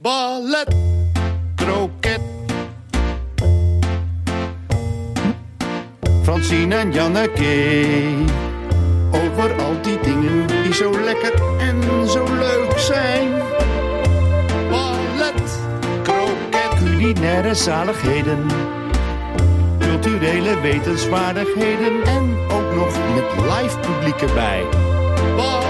ballet, kroket. Francine en Janneke, over al die dingen die zo lekker en zo leuk zijn. Ballet, kroket, culinaire zaligheden, culturele wetenswaardigheden en ook nog met live publiek erbij. Ballet,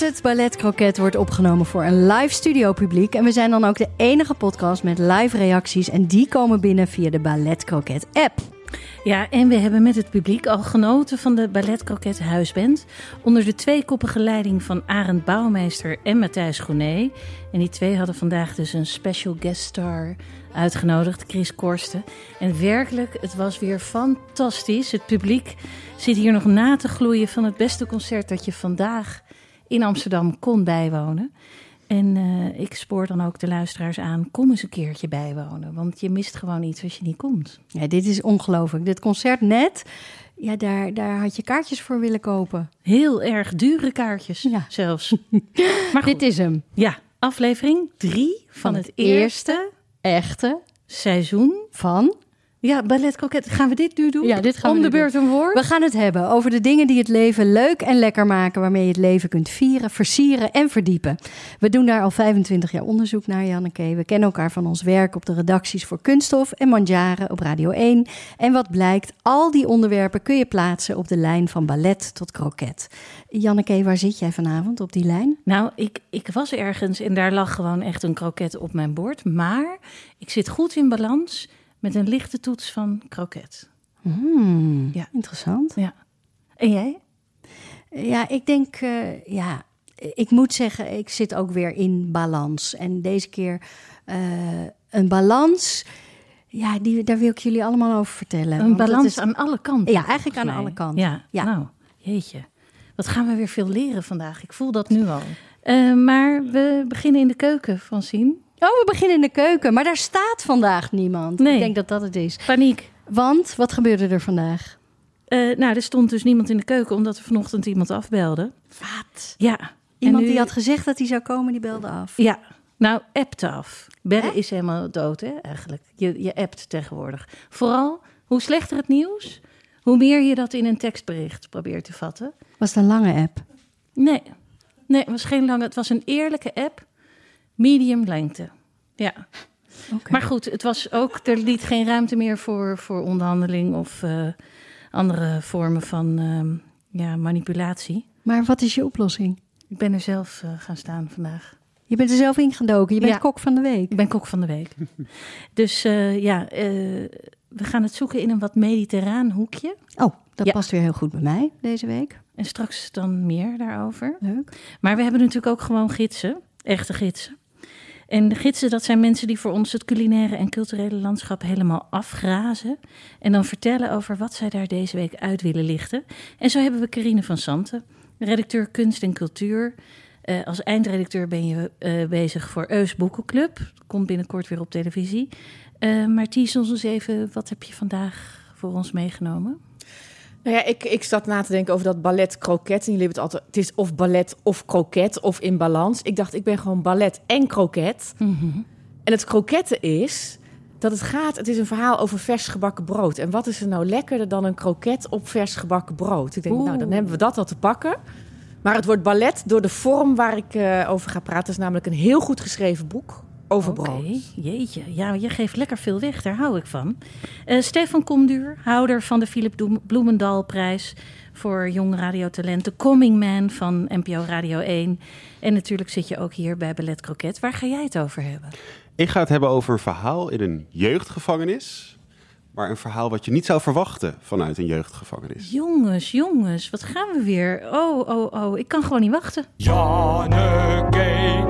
Het, Ballet Croquet wordt opgenomen voor een live studio publiek. En we zijn dan ook de enige podcast met live reacties. En die komen binnen via de Ballet Croquet app. Ja, en we hebben met het publiek al genoten van de Ballet Croquet Huisband. Onder de tweekoppige leiding van Arend Bouwmeester en Matthijs Groené. En die twee hadden vandaag dus een special guest star uitgenodigd, Chris Korsten. En werkelijk, het was weer fantastisch. Het publiek zit hier nog na te gloeien van het beste concert dat je vandaag in Amsterdam kon bijwonen. En eh, ik spoor dan ook de luisteraars aan, kom eens een keertje bijwonen. Want je mist gewoon iets als je niet komt. Ja, dit is ongelooflijk. Dit concert net, ja, daar, daar had je kaartjes voor willen kopen. Heel erg dure kaartjes Ja. zelfs. Maar goed, Dit is hem. ja, aflevering drie van, het eerste echte seizoen. van... Ja, Ballet. Gaan we dit nu doen? Ja, dit gaan Om we de beurt een woord? We gaan het hebben over de dingen die het leven leuk en lekker maken, waarmee je het leven kunt vieren, versieren en verdiepen. We doen daar al 25 jaar onderzoek naar, Janneke. We kennen elkaar van ons werk op de redacties voor Kunststof en Mandjaren op Radio 1. En wat blijkt, al die onderwerpen kun je plaatsen op de lijn van ballet tot kroket. Janneke, waar zit jij vanavond op die lijn? Nou, ik, ik was ergens en daar lag gewoon echt een kroket op mijn bord. Maar ik zit goed in balans met een lichte toets van kroket. Hmm, Ja. interessant. Ja. En jij? Ja, ik denk, eh, ja, ik moet zeggen, ik zit ook weer in balans. En deze keer eh, een balans, ja, die, daar wil ik jullie allemaal over vertellen. Een balans is- aan alle kanten. Ja, eigenlijk aan mij. alle kanten. Ja, Ja. nou, jeetje. Wat gaan we weer veel leren vandaag. Ik voel dat nu al. Eh, maar we beginnen in de keuken, Francine. Oh, we beginnen in de keuken, maar daar staat vandaag niemand. Nee. Ik denk dat dat het is. Paniek. Want, wat gebeurde er vandaag? Eh, nou, er stond dus niemand in de keuken omdat er vanochtend iemand afbelde. Wat? Ja. Iemand nu- die had gezegd dat hij zou komen, die belde af. Ja, nou, appte af. Bellen Hè? is helemaal dood, hè, eigenlijk. Je, je appt tegenwoordig. Vooral, hoe slechter het nieuws, hoe meer je dat in een tekstbericht probeert te vatten. Was het een lange app? Nee, nee, het was geen lange, het was een eerlijke app, medium lengte. Ja, maar goed, het was ook, er liet geen ruimte meer voor, voor onderhandeling of eh, andere vormen van ehm, ja, manipulatie. Maar wat is je oplossing? Ik ben er zelf eh, gaan staan vandaag. Je bent er zelf ingedoken. Je bent Ja. kok van de week. Ik ben kok van de week. dus eh, ja, we gaan het zoeken in een wat mediterraan hoekje. Oh, dat Ja. past weer heel goed bij mij deze week. En straks dan meer daarover. Leuk. Maar we hebben natuurlijk ook gewoon gidsen, echte gidsen. En de gidsen, dat zijn mensen die voor ons het culinaire en culturele landschap helemaal afgrazen. En dan vertellen over wat zij daar deze week uit willen lichten. En zo hebben we Carine van Santen, redacteur kunst en cultuur. Eh, als eindredacteur ben je eh, bezig voor Eus Boekenclub. Komt binnenkort weer op televisie. Eh maar Ties ons eens even, wat heb je vandaag voor ons meegenomen? Nou ja, ik, ik zat na te denken over dat ballet kroket. En jullie hebben het altijd, het is of ballet of kroket of in balans. Ik dacht, ik ben gewoon ballet en kroket. En het kroketten is dat het gaat, het is een verhaal over vers gebakken brood. En wat is er nou lekkerder dan een kroket op vers gebakken brood? Ik denk, nou, dan hebben we dat al te pakken. Maar het wordt ballet door de vorm waar ik eh, over ga praten. Is namelijk een heel goed geschreven boek over Oké, brood. jeetje. Ja, je geeft lekker veel weg, daar hou ik van. Eh, Stefan Komduur, houder van de Philip Bloemendaalprijs voor jong radiotalent. De Coming Man van NPO Radio 1. En natuurlijk zit je ook hier bij Ballet Croquet. Waar ga jij het over hebben? Ik ga het hebben over een verhaal in een jeugdgevangenis. Maar een verhaal wat je niet zou verwachten vanuit een jeugdgevangenis. Jongens, jongens, wat gaan we weer? Oh, oh, oh, ik kan gewoon niet wachten. Janneke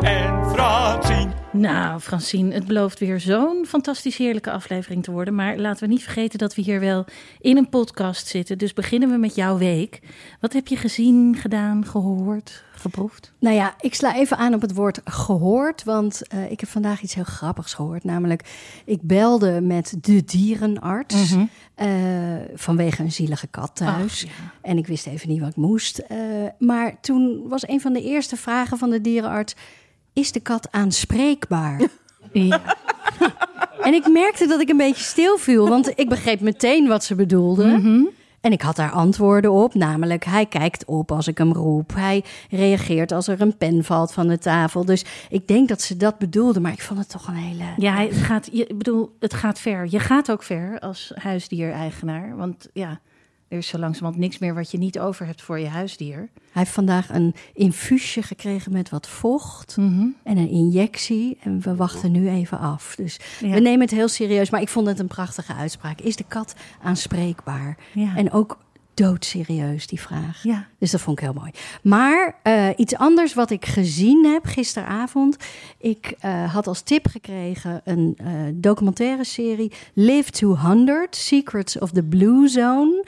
en Fransien, Nou, Francine, het belooft weer zo'n fantastisch heerlijke aflevering te worden. Maar laten we niet vergeten dat we hier wel in een podcast zitten. Dus beginnen we met jouw week. Wat heb je gezien, gedaan, gehoord, geproefd? Nou ja, ik sla even aan op het woord gehoord, want uh, ik heb vandaag iets heel grappigs gehoord. Namelijk, ik belde met de dierenarts mm -hmm. uh, vanwege een zielige kat thuis. Ach, ja. En ik wist even niet wat ik moest. Uh, maar toen was een van de eerste vragen van de dierenarts is de kat aanspreekbaar? Ja. en ik merkte dat ik een beetje stil viel, want ik begreep meteen wat ze bedoelde. Mm -hmm. En ik had daar antwoorden op, namelijk hij kijkt op als ik hem roep. Hij reageert als er een pen valt van de tafel. Dus ik denk dat ze dat bedoelde, maar ik vond het toch een hele... Ja, het gaat, je, ik bedoel, het gaat ver. Je gaat ook ver als huisdiereigenaar, want ja... Er is zo langzamerhand niks meer wat je niet over hebt voor je huisdier. Hij heeft vandaag een infuusje gekregen met wat vocht mm -hmm. en een injectie. En we wachten nu even af. Dus ja. we nemen het heel serieus. Maar ik vond het een prachtige uitspraak. Is de kat aanspreekbaar? Ja. En ook doodserieus, die vraag. Ja. Dus dat vond ik heel mooi. Maar uh, iets anders wat ik gezien heb gisteravond. Ik uh, had als tip gekregen een uh, documentaire serie... Live to 100, Secrets of the Blue Zone...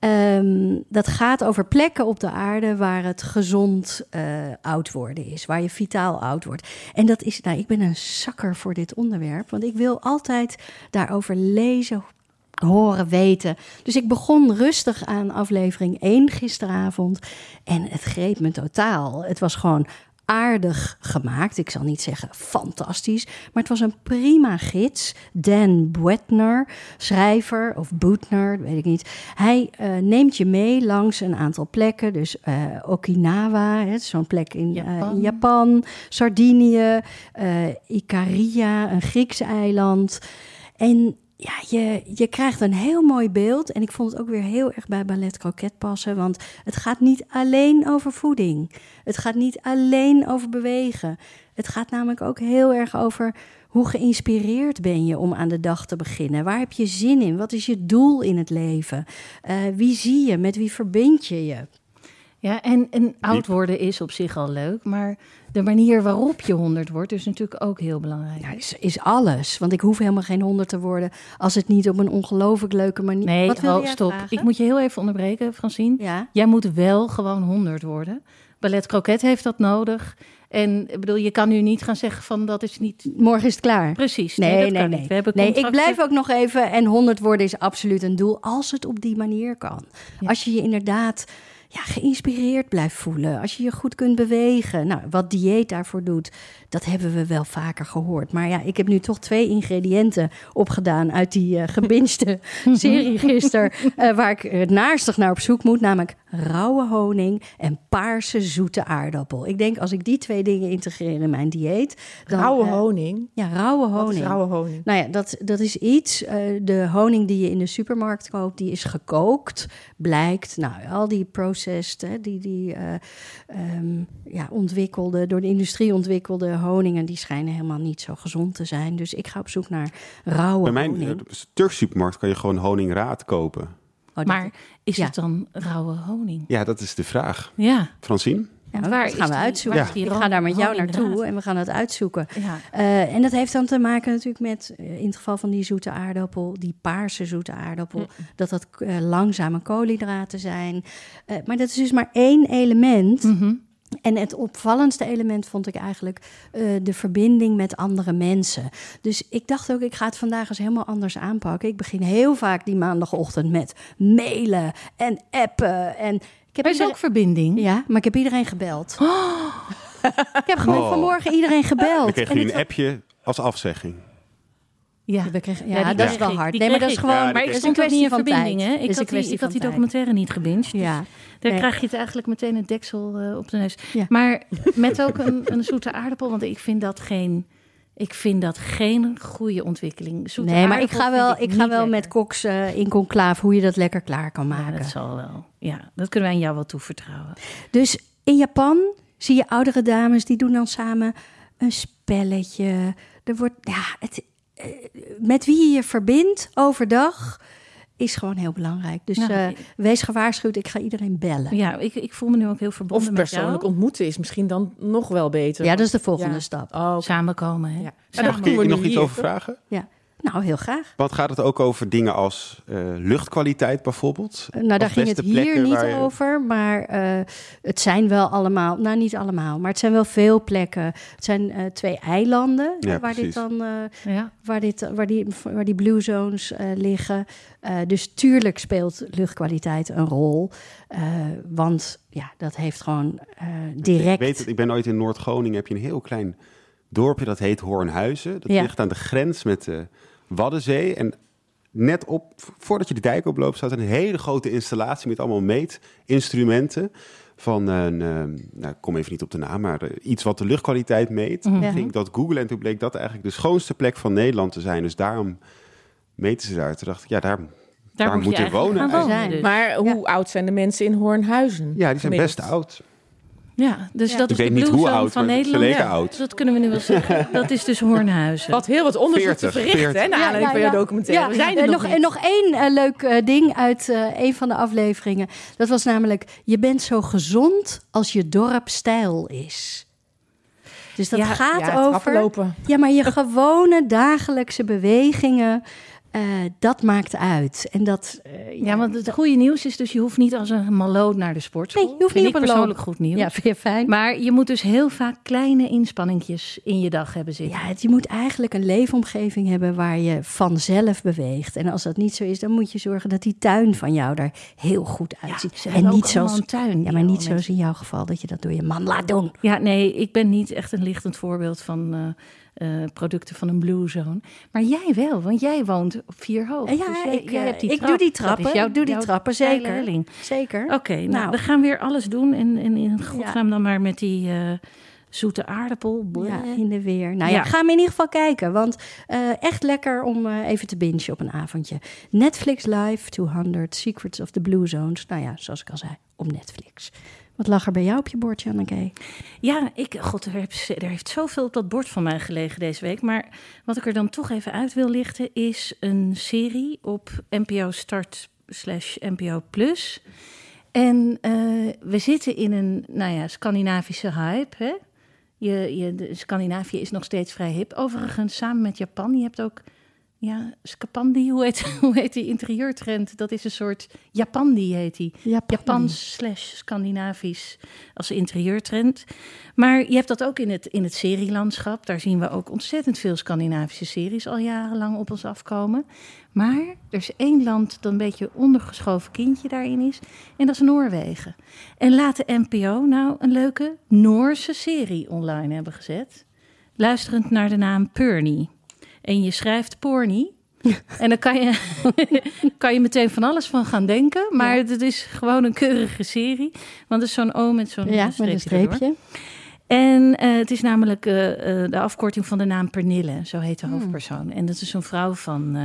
Um, dat gaat over plekken op de aarde waar het gezond uh, oud worden is, waar je vitaal oud wordt. En dat is, nou, ik ben een zakker voor dit onderwerp, want ik wil altijd daarover lezen, horen, weten. Dus ik begon rustig aan aflevering 1 gisteravond en het greep me totaal. Het was gewoon aardig gemaakt. Ik zal niet zeggen fantastisch, maar het was een prima gids. Dan Buettner, schrijver of Boetner, weet ik niet. Hij uh, neemt je mee langs een aantal plekken. Dus uh, Okinawa, zo'n plek in Japan, uh, in Japan Sardinië, Ikaria, een Grieks eiland. En ja, je, je krijgt een heel mooi beeld. En ik vond het ook weer heel erg bij Ballet Croquet passen. Want het gaat niet alleen over voeding. Het gaat niet alleen over bewegen. Het gaat namelijk ook heel erg over hoe geïnspireerd ben je om aan de dag te beginnen? Waar heb je zin in? Wat is je doel in het leven? Uh, wie zie je? Met wie verbind je je? Ja, en, en oud worden is op zich al leuk, maar de manier waarop je 100 wordt is natuurlijk ook heel belangrijk. Ja, is, is alles. Want ik hoef helemaal geen 100 te worden als het niet op een ongelooflijk leuke manier. Nee, Wat wil oh, stop. Vragen? Ik moet je heel even onderbreken, Francine. Ja? Jij moet wel gewoon 100 worden. Ballet Croquet heeft dat nodig. En ik bedoel, je kan nu niet gaan zeggen van dat is niet. Morgen is het klaar. Precies. Nee, nee, nee. nee. We nee ik blijf ook nog even. En 100 worden is absoluut een doel als het op die manier kan. Ja. Als je je inderdaad ja, geïnspireerd blijft voelen. Als je je goed kunt bewegen. Nou, wat dieet daarvoor doet, dat hebben we wel vaker gehoord. Maar ja, ik heb nu toch twee ingrediënten opgedaan uit die uh, gebinste serie gisteren. Uh, waar ik uh, naarstig naar op zoek moet. Namelijk rauwe honing en paarse zoete aardappel. Ik denk als ik die twee dingen integreer in mijn dieet. Dan, rauwe honing? Ja, rauwe honing. Wat is rauwe honing? Nou ja, dat, dat is iets. de honing die je in de supermarkt koopt, die is gekookt. Blijkt, nou, al die processed, hè, die, die um, ja, ontwikkelde, door de industrie ontwikkelde honingen, die schijnen helemaal niet zo gezond te zijn. Dus ik ga op zoek naar rauwe Bij mijn honing. Turkse supermarkt kan je gewoon honingraad kopen. Oh, maar is ja. het dan rauwe honing? Ja, dat is de vraag. Ja. Francine? Ja, waar dat gaan we uitzoeken. Ja. Ik ga daar met jou naartoe en we gaan het uitzoeken. Ja. Uh, en dat heeft dan te maken natuurlijk met, uh, in het geval van die zoete aardappel, die paarse zoete aardappel, mm. dat dat uh, langzame koolhydraten zijn. maar dat is dus maar één element. Mm -hmm. En het opvallendste element vond ik eigenlijk uh, de verbinding met andere mensen. Dus ik dacht ook, ik ga het vandaag eens helemaal anders aanpakken. Ik begin heel vaak die maandagochtend met mailen en appen. En ik heb is iedereen... ook verbinding. Ja, maar ik heb iedereen gebeld. Oh. ik heb gewoon oh. vanmorgen iedereen gebeld. Dan kreeg je een appje als afzegging. Ja, we kregen, ja, ja dat is wel hard. Nee, maar dat is gewoon. Ja, maar ik stond ook niet in verbinding, hè? Ik had, die, ik had die documentaire niet gebinged. Dus ja. Daar nee. krijg je het eigenlijk meteen een deksel uh, op de neus. Ja. Maar met ook een, een zoete aardappel, want ik vind dat geen. Ik vind dat geen goede ontwikkeling. Zoete nee, maar ik ga wel, ik, ik ga wel met koks uh, in conclave hoe je dat lekker klaar kan maken. Ja, dat zal wel. Ja, dat kunnen wij aan jou wel toevertrouwen. Dus in Japan zie je oudere dames die doen dan samen een spelletje. Er wordt, ja, het, met wie je je verbindt overdag. is gewoon heel belangrijk. Dus Nou, eh, wees gewaarschuwd, ik ga iedereen bellen. Ja, ik, ik voel me nu ook heel verbonden Of met persoonlijk jou. ontmoeten is misschien dan nog wel beter. Ja, dat is de volgende Ja. stap. Oh. Samenkomen, hè? Ja. Kun je nog iets over vragen? Nou, heel graag. Want gaat het ook over dingen als eh, luchtkwaliteit bijvoorbeeld? Nou, daar ging het hier niet je- over, maar eh, het zijn wel allemaal, nou niet allemaal, maar het zijn wel veel plekken. Het zijn eh, twee eilanden Ja, eh, waar, dit dan, eh, Ja. waar, dit, waar, die, waar die blue zones eh, liggen. Eh, dus tuurlijk speelt luchtkwaliteit een rol, Eh, want ja, dat heeft gewoon eh, direct... Ik weet het, ik ben ooit in Noord-Groningen, heb je een heel klein dorpje, dat heet Hoornhuizen. Dat Ja. ligt aan de grens met de Waddenzee. En net op, voordat je de dijk oploopt, staat een hele grote installatie met allemaal meetinstrumenten. Van een, eh, nou, ik kom even niet op de naam, maar eh, iets wat de luchtkwaliteit meet. Ja. Ging ik dat googlen en toen bleek dat eigenlijk de schoonste plek van Nederland te zijn. Dus daarom meten ze daar. Toen dacht ik, ja, daar, daar, moet je moet je eigenlijk wonen. zijn. dus. Maar hoe oud zijn de mensen in Hoornhuizen? Ja, die zijn best oud. Ja, dus Ja. dat Ik is weet de niet hoe oud, van maar ze Nederland. leken Ja, oud. Dat kunnen we nu wel zeggen. Dat is dus Hoornhuizen. Wat heel wat onderzoek 40, te verrichten, hè, 40. naar aanleiding van jouw documentaire. We zijn er en nog, nog, niet. en nog één eh, leuk eh, ding uit eh, een van de afleveringen. Dat was namelijk, je bent zo gezond als je dorp stijl is. Dus dat Ja, gaat ja, over... Ja, maar je gewone dagelijkse bewegingen, eh, dat maakt uit. En dat... eh, Ja, want het goede nieuws is dus je hoeft niet als een maloot naar de sportschool. Nee, je hoeft Vind niet ik op een persoonlijk goed nieuws. Ja, vind je fijn? Maar je moet dus heel vaak kleine inspanningjes in je dag hebben zitten. Ja, het- je moet eigenlijk een leefomgeving hebben waar je vanzelf beweegt. En als dat niet zo is, dan moet je zorgen dat die tuin van jou er heel goed uitziet. ze en niet zoals, een tuin. ja, maar niet zoals in jouw geval dat je dat door je man laat doen. Ja, nee, ik ben niet echt een lichtend voorbeeld van eh, eh, producten van een Blue Zone. Maar jij wel, want jij woont op vier hoog. Ja, Dus jij, ik, jij eh, hebt die ik trap. doe die trappen. ik doe die trappen, zeker. Zeker. Oké, nou, Nou. we gaan weer alles doen. En, en in godsnaam dan maar met die eh, zoete aardappel. Ja, in de weer. Nou ja, Ja. ga hem in ieder geval kijken. Want echt lekker om even te bingen op een avondje. Netflix Live 200 Secrets of the Blue Zones. Nou ja, zoals ik al zei, op Netflix. Wat lag er bij jou op je bordje, Anneke? Ja, ik, god, er heeft, er heeft zoveel op dat bord van mij gelegen deze week. Maar wat ik er dan toch even uit wil lichten, is een serie op NPO Start slash NPO Plus. En eh, we zitten in een, nou ja, Scandinavische hype. Hè? Je, je, Scandinavië is nog steeds vrij hip. Overigens, samen met Japan, je hebt ook, ja, Scapandi, hoe heet, hoe heet die interieurtrend? Dat is een soort, Japandi heet die. Japans slash Scandinavisch als interieurtrend. Maar je hebt dat ook in het, in het serielandschap. Daar zien we ook ontzettend veel Scandinavische series al jarenlang op ons afkomen. Maar er is één land dat een beetje ondergeschoven kindje daarin is. En dat is Noorwegen. En laat de NPO nou een leuke Noorse serie online hebben gezet. Luisterend naar de naam Purny. En je schrijft Porny. En dan kan je, kan je meteen van alles van gaan denken. Maar het is gewoon een keurige serie. Want het is zo'n O met zo'n Ja, met een streepje. streepje. En eh, het is namelijk eh, eh, de afkorting van de naam Pernille, zo heet de Hmm. hoofdpersoon. En dat is een vrouw van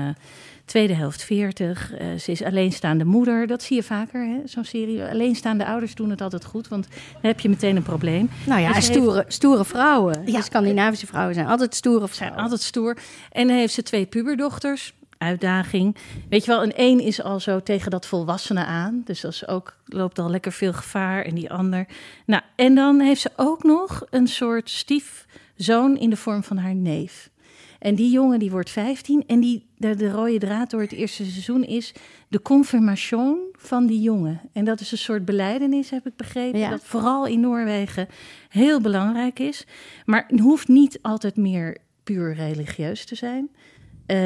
tweede helft 40. Eh, ze is alleenstaande moeder. Dat zie je vaker, hè, zo'n serie. Alleenstaande ouders doen het altijd goed, want dan heb je meteen een probleem. Nou ja, Dus stoere, stoere vrouwen. Ja. De Scandinavische vrouwen zijn altijd stoere Ze zijn altijd stoer. En dan heeft ze twee puberdochters. Uitdaging. Weet je wel, een één is al zo tegen dat volwassene aan. Dus dat is ook, loopt al lekker veel gevaar. En die ander. Nou, en dan heeft ze ook nog een soort stiefzoon in de vorm van haar neef. En die jongen die wordt 15. En die, de, de rode draad door het eerste seizoen is de confirmation van die jongen. En dat is een soort beleidenis, heb ik begrepen. Ja. Dat vooral in Noorwegen heel belangrijk is. Maar het hoeft niet altijd meer puur religieus te zijn. Eh,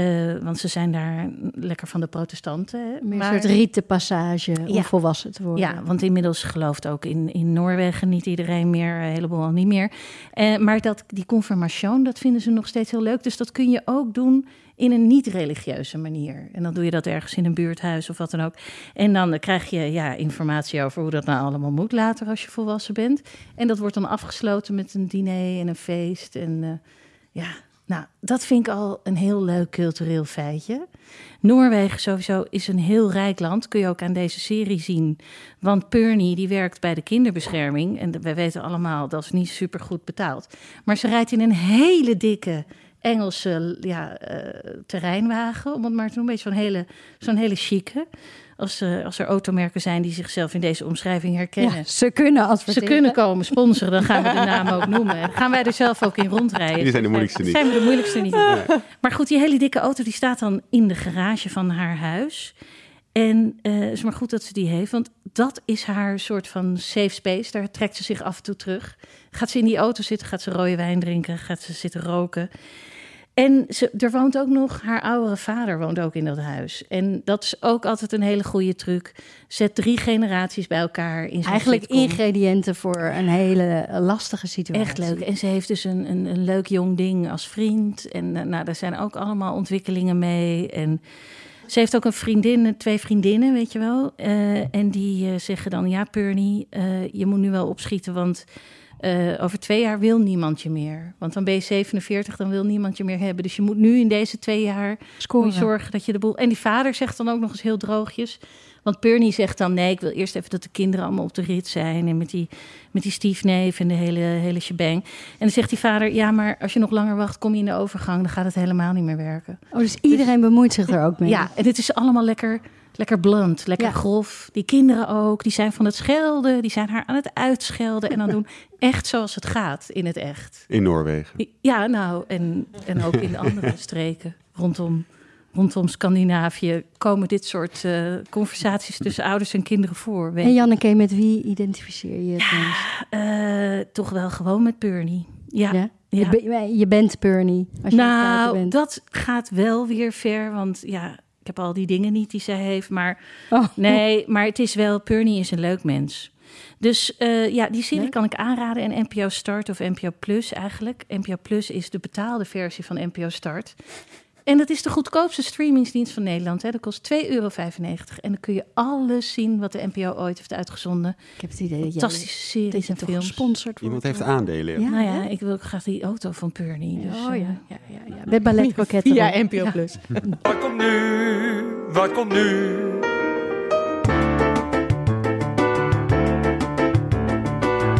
want ze zijn daar lekker van de protestanten. Meer Maar- een soort rietenpassage om Ja. volwassen te worden. ja, want inmiddels gelooft ook in, in Noorwegen niet iedereen meer, een heleboel al niet meer. Eh, maar dat, die confirmation, dat vinden ze nog steeds heel leuk. Dus dat kun je ook doen in een niet-religieuze manier. En dan doe je dat ergens in een buurthuis of wat dan ook. En dan krijg je ja, informatie over hoe dat nou allemaal moet later als je volwassen bent. En dat wordt dan afgesloten met een diner en een feest. En eh, ja, nou, dat vind ik al een heel leuk cultureel feitje. Noorwegen sowieso is een heel rijk land. Kun je ook aan deze serie zien. Want Purny die werkt bij de kinderbescherming. En we weten allemaal dat is niet super goed betaald. Maar ze rijdt in een hele dikke Engelse ja, eh, terreinwagen, om het maar te noemen. Zo'n hele, zo'n hele chique. Als, eh, als er automerken zijn die zichzelf in deze omschrijving herkennen. Ja, ze kunnen als Ze kunnen komen sponsoren, dan gaan we de naam ook noemen. Dan gaan wij er zelf ook in rondrijden. Die zijn de moeilijkste niet. Zijn we de moeilijkste niet. Maar goed, die hele dikke auto die staat dan in de garage van haar huis. En eh, het is maar goed dat ze die heeft, want dat is haar soort van safe space. Daar trekt ze zich af en toe terug. Gaat ze in die auto zitten, gaat ze rode wijn drinken, gaat ze zitten roken. En ze, er woont ook nog, haar oudere vader woont ook in dat huis. En dat is ook altijd een hele goede truc. Zet drie generaties bij elkaar in zo'n Eigenlijk sitcom. ingrediënten voor een hele lastige situatie. Echt leuk. En ze heeft dus een, een, een leuk jong ding als vriend. En eh, nou, daar zijn ook allemaal ontwikkelingen mee. En ze heeft ook een vriendin, twee vriendinnen, weet je wel. Eh, en die eh, zeggen dan, ja, Pernie, eh, je moet nu wel opschieten, want eh, over twee jaar wil niemand je meer. Want dan ben je 47, dan wil niemand je meer hebben. Dus je moet nu in deze twee jaar Scoren. zorgen dat je de boel... En die vader zegt dan ook nog eens heel droogjes... Want Pernie zegt dan, nee, ik wil eerst even dat de kinderen allemaal op de rit zijn. En met die, met die stiefneef en de hele, hele shebang. En dan zegt die vader, ja, maar als je nog langer wacht, kom je in de overgang. Dan gaat het helemaal niet meer werken. Oh, dus iedereen bemoeit zich er ook mee. Ja, en het is allemaal lekker, lekker blunt, lekker Ja. grof. Die kinderen ook, die zijn van het schelden. Die zijn haar aan het uitschelden. En dan doen echt zoals het gaat in het echt. In Noorwegen. Ja, nou, en, en ook in de andere streken rondom, rondom Scandinavië komen dit soort eh, conversaties tussen ouders en kinderen voor. Weet En. Janneke, met wie identificeer je het? Eh, toch wel gewoon met Pernie. Ja. Ja? ja. Je, ben- je bent Pernie. Als je Nou, bent. dat gaat wel weer ver, want ja, ik heb al die dingen niet die zij heeft, maar Oh. nee, maar het is wel, Pernie is een leuk mens. Dus eh, ja, die serie kan ik aanraden. En NPO Start of NPO Plus eigenlijk. NPO Plus is de betaalde versie van NPO Start. En dat is de goedkoopste streamingsdienst van Nederland. Hè. Dat kost 2,95 euro. En dan kun je alles zien wat de NPO ooit heeft uitgezonden. Ik heb het idee dat Fantastische dat series je en films. gesponsord Iemand heeft aandelen. Ja, Nou ja, hè? ik wil ook graag die auto van Pernie. Dus, oh eh, ja, ja, ja, ja. Met balletkroketten. Via erop. NPO Plus. Wat komt nu? Wat komt nu?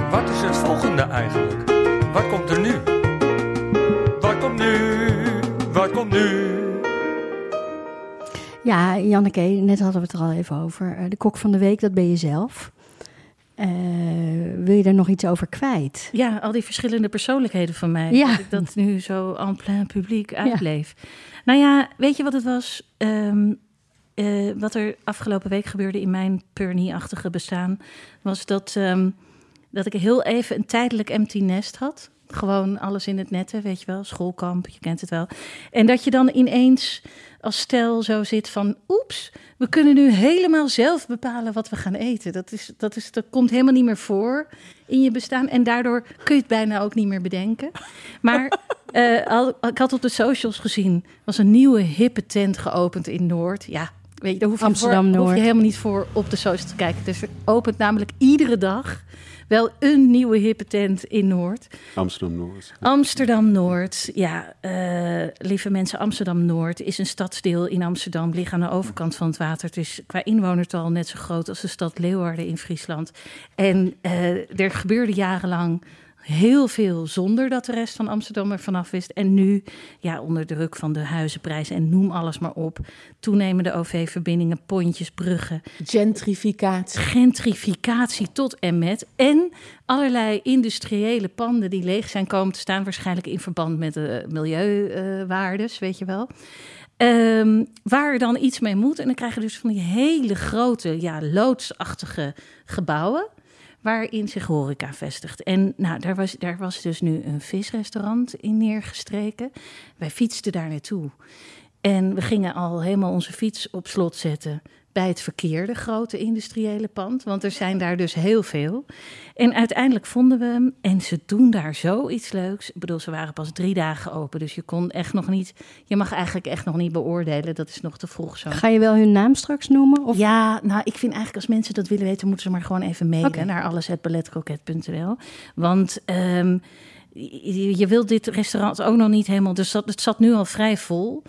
Wat is het volgende eigenlijk? Wat komt er nu? Wat komt nu? Nu? Ja, Janneke, net hadden we het er al even over. Eh, De kok van de week, dat ben je zelf. Eh, wil je daar nog iets over kwijt? Ja, al die verschillende persoonlijkheden van mij. Ja. Dat ik dat nu zo en plein publiek uitleef. Nou ja, weet je wat het was? Ehm, eh, wat er afgelopen week gebeurde in mijn Pernie-achtige bestaan... was dat, ehm, dat ik heel even een tijdelijk empty nest had. Gewoon alles in het netten, weet je wel. Schoolkamp, je kent het wel. En dat je dan ineens als stel zo zit van... oeps, we kunnen nu helemaal zelf bepalen wat we gaan eten. Dat, is, dat, is, dat komt helemaal niet meer voor in je bestaan. En daardoor kun je het bijna ook niet meer bedenken. Maar eh, al, ik had op de socials gezien... was een nieuwe hippe tent geopend in Noord. Ja, weet je, daar hoef je, voor, hoef je helemaal niet voor op de socials te kijken. Dus er opent namelijk iedere dag wel een nieuwe hippe tent in Noord. Amsterdam-Noord. Amsterdam-Noord, ja, eh, lieve mensen, Amsterdam-Noord is een stadsdeel in Amsterdam, ligt aan de overkant van het water. Het is qua inwonertal net zo groot als de stad Leeuwarden in Friesland. En eh, er gebeurde jarenlang heel veel zonder dat de rest van Amsterdam er vanaf wist. En nu, ja, onder druk van de huizenprijzen en noem alles maar op, toenemende OV-verbindingen, pontjes, bruggen, Gentrificatie. gentrificatie tot en met. En allerlei industriële panden die leeg zijn komen te staan, waarschijnlijk in verband met de milieuwaardes, weet je wel. Ehm, waar er dan iets mee moet. En dan krijg je dus van die hele grote, ja, loodsachtige gebouwen. Waarin zich horeca vestigt. En nou, daar was, daar was dus nu een visrestaurant in neergestreken. Wij fietsten daar naartoe. En we gingen al helemaal onze fiets op slot zetten bij het verkeerde grote industriële pand. Want er zijn daar dus heel veel. En uiteindelijk vonden we hem. En ze doen daar zoiets leuks. Ik bedoel, ze waren pas drie dagen open. Dus je kon echt nog niet... Je mag eigenlijk echt nog niet beoordelen. Dat is nog te vroeg zo. Ga je wel hun naam straks noemen? Of Ja, nou, ik vind eigenlijk als mensen dat willen weten, moeten ze maar gewoon even mailen Oké. naar alles@balletkroket.nl. Want ehm, je, je wilt dit restaurant ook nog niet helemaal, dus dat, het zat nu al vrij vol.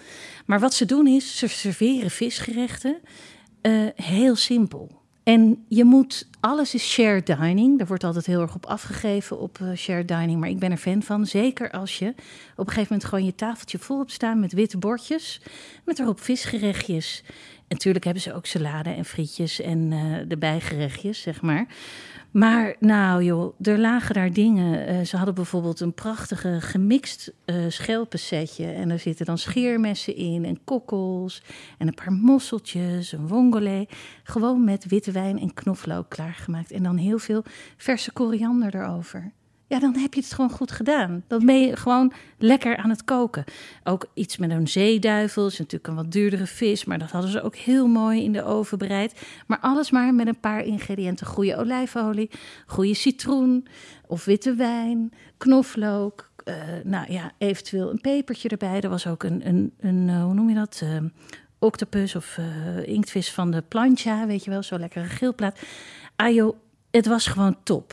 Maar wat ze doen is, ze serveren visgerechten eh, heel simpel. En je moet alles is shared dining. Daar wordt altijd heel erg op afgegeven op uh, shared dining. Maar ik ben er fan van. Zeker als je op een gegeven moment gewoon je tafeltje vol hebt staan met witte bordjes. Met erop visgerechtjes. En natuurlijk hebben ze ook salade en frietjes en de bijgerechtjes, zeg maar. Maar nou joh, er lagen daar dingen. Uh, ze hadden bijvoorbeeld een prachtige gemixt uh, schelpensetje. En er zitten dan scheermessen in en kokkels. En een paar mosseltjes, een wongole. Gewoon met witte wijn en knoflook klaargemaakt. En dan heel veel verse koriander erover. Ja, dan heb je het gewoon goed gedaan. Dan ben je gewoon lekker aan het koken. Ook iets met een zeeduivel. is natuurlijk een wat duurdere vis. Maar dat hadden ze ook heel mooi in de oven bereid. Maar alles maar met een paar ingrediënten. Goede olijfolie, goede citroen of witte wijn, knoflook. Uh, nou ja, eventueel een pepertje erbij. Er was ook een, een, een uh, hoe noem je dat? Uh, octopus of inktvis van de plancha, weet je wel. Zo lekkere geelplaat. Ajo, het was gewoon top.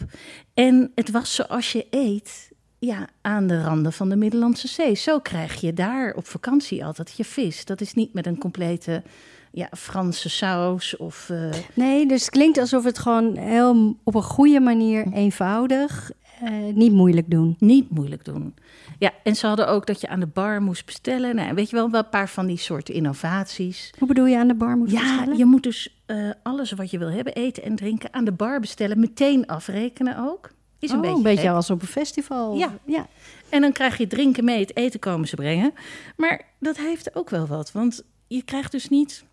En het was zoals je eet ja, aan de randen van de Middellandse Zee. Zo krijg je daar op vakantie altijd je vis. Dat is niet met een complete ja, Franse saus of... Uh... Nee, dus het klinkt alsof het gewoon heel op een goede manier eenvoudig... Uh, niet moeilijk doen. Niet moeilijk doen. Ja, en ze hadden ook dat je aan de bar moest bestellen. Nou, weet je wel, wel een paar van die soorten innovaties. Hoe bedoel je aan de bar moet ja, bestellen? Ja, je moet dus uh, alles wat je wil hebben, eten en drinken, aan de bar bestellen. Meteen afrekenen ook. Is een oh, beetje een beetje als op een festival. Ja. ja. En dan krijg je drinken mee, het eten komen ze brengen. Maar dat heeft ook wel wat, want je krijgt dus niet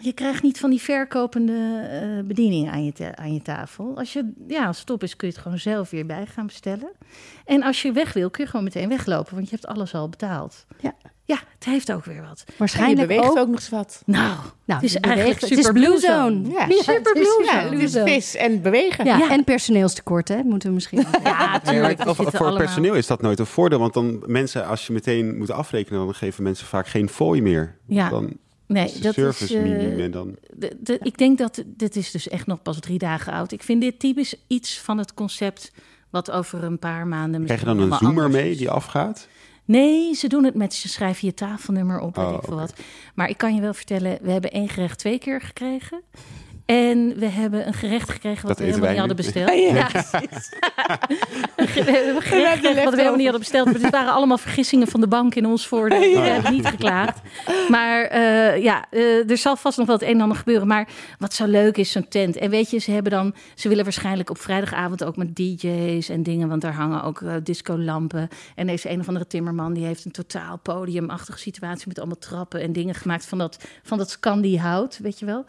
je krijgt niet van die verkopende uh, bediening aan je, aan je tafel. Als, je, ja, als het op is, kun je het gewoon zelf weer bij gaan bestellen. En als je weg wil, kun je gewoon meteen weglopen, want je hebt alles al betaald. Ja. Ja, het heeft ook weer wat. Waarschijnlijk en je beweegt ook, ook nog eens wat. Nou, nou het is eigenlijk beweegt- super het is blue zone. Zone. Ja, Ja, super het is- blue ja, zone. Het is vis en bewegen. Ja, Ja. en personeelstekort, hè? Moeten we misschien. Ja, Nee, maar tuurlijk. het- die of- zitten voor allemaal- personeel is dat nooit een voordeel. Want dan mensen, als je meteen moet afrekenen, dan geven mensen vaak geen fooi meer. Ja. Dan Nee, dat service is, eh, minimum en dan... de, de- ik denk dat dit is dus echt nog pas drie dagen oud. Ik vind dit typisch iets van het concept wat over een paar maanden. Krijg je dan een zoomer mee die afgaat? Nee, ze doen het met, ze schrijven je tafelnummer op, weet Oh, ik veel wat. Maar ik kan je wel vertellen, we hebben één gerecht twee keer gekregen. En we hebben een gerecht gekregen wat Dat we helemaal niet hadden besteld. Ja, precies. we hebben een gerecht gekregen wat we helemaal niet hadden besteld. Maar dit waren allemaal vergissingen van de bank in ons voordeel. We hebben niet geklaagd. Maar eh, ja, eh, er zal vast nog wel het een en ander gebeuren. Maar wat zo leuk is, zo'n tent. En weet je, ze hebben dan... Ze willen waarschijnlijk op vrijdagavond ook met DJ's en dingen. Want daar hangen ook eh, discolampen. En deze een of andere timmerman... die heeft een totaal podiumachtige situatie... met allemaal trappen en dingen gemaakt van dat, van dat Scandi-hout, weet je wel.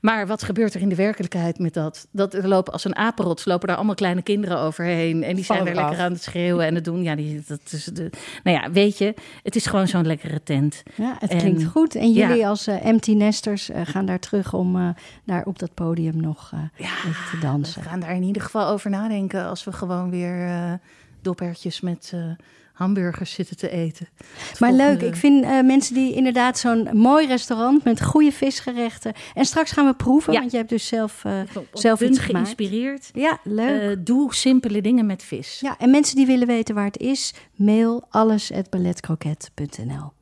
Maar wat gebeurt er in de werkelijkheid met dat? Dat er lopen als een apenrots, lopen daar allemaal kleine kinderen overheen. En die zijn eraf. lekker aan het schreeuwen en het doen. Ja, die, dat is de, nou ja, weet je, het is gewoon zo'n lekkere tent. Ja, het En- klinkt goed. En jullie ja. als eh, empty nesters eh, gaan daar terug om eh, daar op dat podium nog Ja, even te we dansen. gaan daar in ieder geval over nadenken als we gewoon weer doppertjes met hamburgers zitten te eten. Het Maar volgende- leuk, ik vind eh, mensen die inderdaad zo'n mooi restaurant met goede visgerechten. En straks gaan we proeven, Ja. want je hebt dus zelf, eh, zelf iets gemaakt. geïnspireerd. Ja, leuk. Eh, doe simpele dingen met vis. ja, en mensen die willen weten waar het is, mail alles@balletcroquet.nl.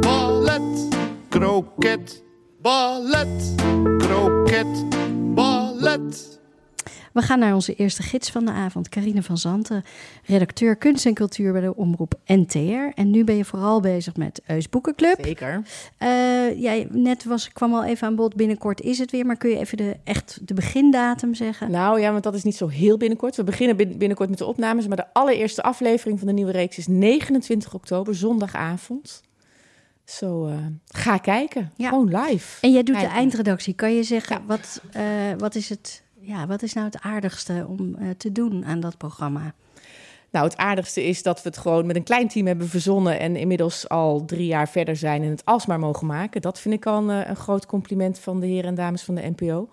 Ballet, kroket, ballet, kroket, ballet. We gaan naar onze eerste gids van de avond, Carine van Zanten, redacteur kunst en cultuur bij de omroep NTR. En nu ben je vooral bezig met Eus Boekenclub. Zeker. Eh, jij, net was, kwam al even aan bod, binnenkort is het weer. Maar kun je even de, echt de begindatum zeggen? Nou ja, want dat is niet zo heel binnenkort. We beginnen bin- binnenkort met de opnames. Maar de allereerste aflevering van de nieuwe reeks is 29 oktober, zondagavond. Zo, eh, ga kijken. Ja. Gewoon live. En jij doet de eindredactie. Kan je zeggen, Ja. wat, eh, wat, is het, ja, wat is nou het aardigste om eh, te doen aan dat programma? Nou, het aardigste is dat we het gewoon met een klein team hebben verzonnen... en inmiddels al drie jaar verder zijn en het alsmaar mogen maken. Dat vind ik al een, eh, een groot compliment van de heren en dames van de NPO.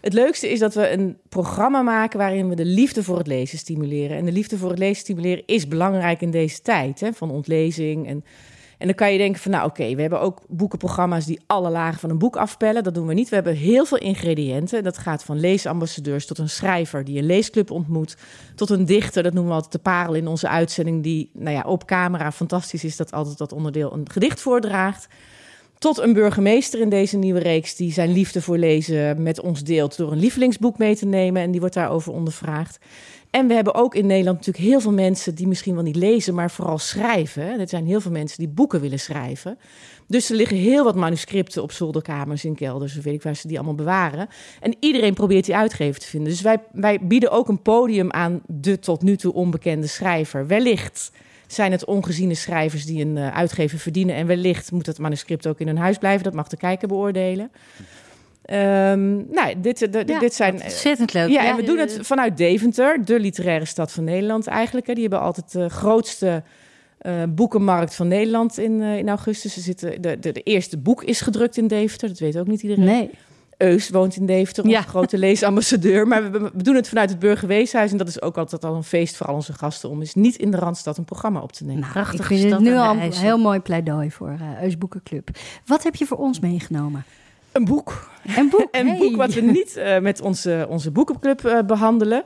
Het leukste is dat we een programma maken waarin we de liefde voor het lezen stimuleren. En de liefde voor het lezen stimuleren is belangrijk in deze tijd, hè, van ontlezing. En, en dan kan je denken van, nou oké, we hebben ook boekenprogramma's die alle lagen van een boek afpellen. Dat doen we niet. We hebben heel veel ingrediënten. Dat gaat van leesambassadeurs tot een schrijver die een leesclub ontmoet, tot een dichter. Dat noemen we altijd de parel in onze uitzending, die nou ja, op camera fantastisch is dat altijd dat onderdeel een gedicht voordraagt Tot een burgemeester in deze nieuwe reeks die zijn liefde voor lezen met ons deelt door een lievelingsboek mee te nemen. En die wordt daarover ondervraagd. En we hebben ook in Nederland natuurlijk heel veel mensen die misschien wel niet lezen, maar vooral schrijven. Er zijn heel veel mensen die boeken willen schrijven. Dus er liggen heel wat manuscripten op zolderkamers, in kelders, weet ik waar ze die allemaal bewaren. En iedereen probeert die uitgever te vinden. Dus wij, wij bieden ook een podium aan de tot nu toe onbekende schrijver. Wellicht zijn het ongeziene schrijvers die een uh, uitgever verdienen. En wellicht moet het manuscript ook in hun huis blijven. Dat mag de kijker beoordelen. Um, nou, dit, de, ja, dit zijn. Ontzettend leuk. Ja, en we doen het vanuit Deventer, de literaire stad van Nederland eigenlijk. Hè. Die hebben altijd de grootste uh, boekenmarkt van Nederland in, uh, in augustus. Er zitten, de, de, de, eerste boek is gedrukt in Deventer, dat weet ook niet iedereen. Nee. Eus woont in Deventer, onze ja. grote leesambassadeur. Maar we, we, doen het vanuit het Burgerweeshuis. En dat is ook altijd al een feest voor al onze gasten... om eens niet in de Randstad een programma op te nemen. Nou, Prachtig ik vind het nu al een heel mooi pleidooi voor uh, Eus Boekenclub. Wat heb je voor ons meegenomen? Een boek. Een boek, een hey. boek wat we niet uh, met onze, onze boekenclub uh, behandelen.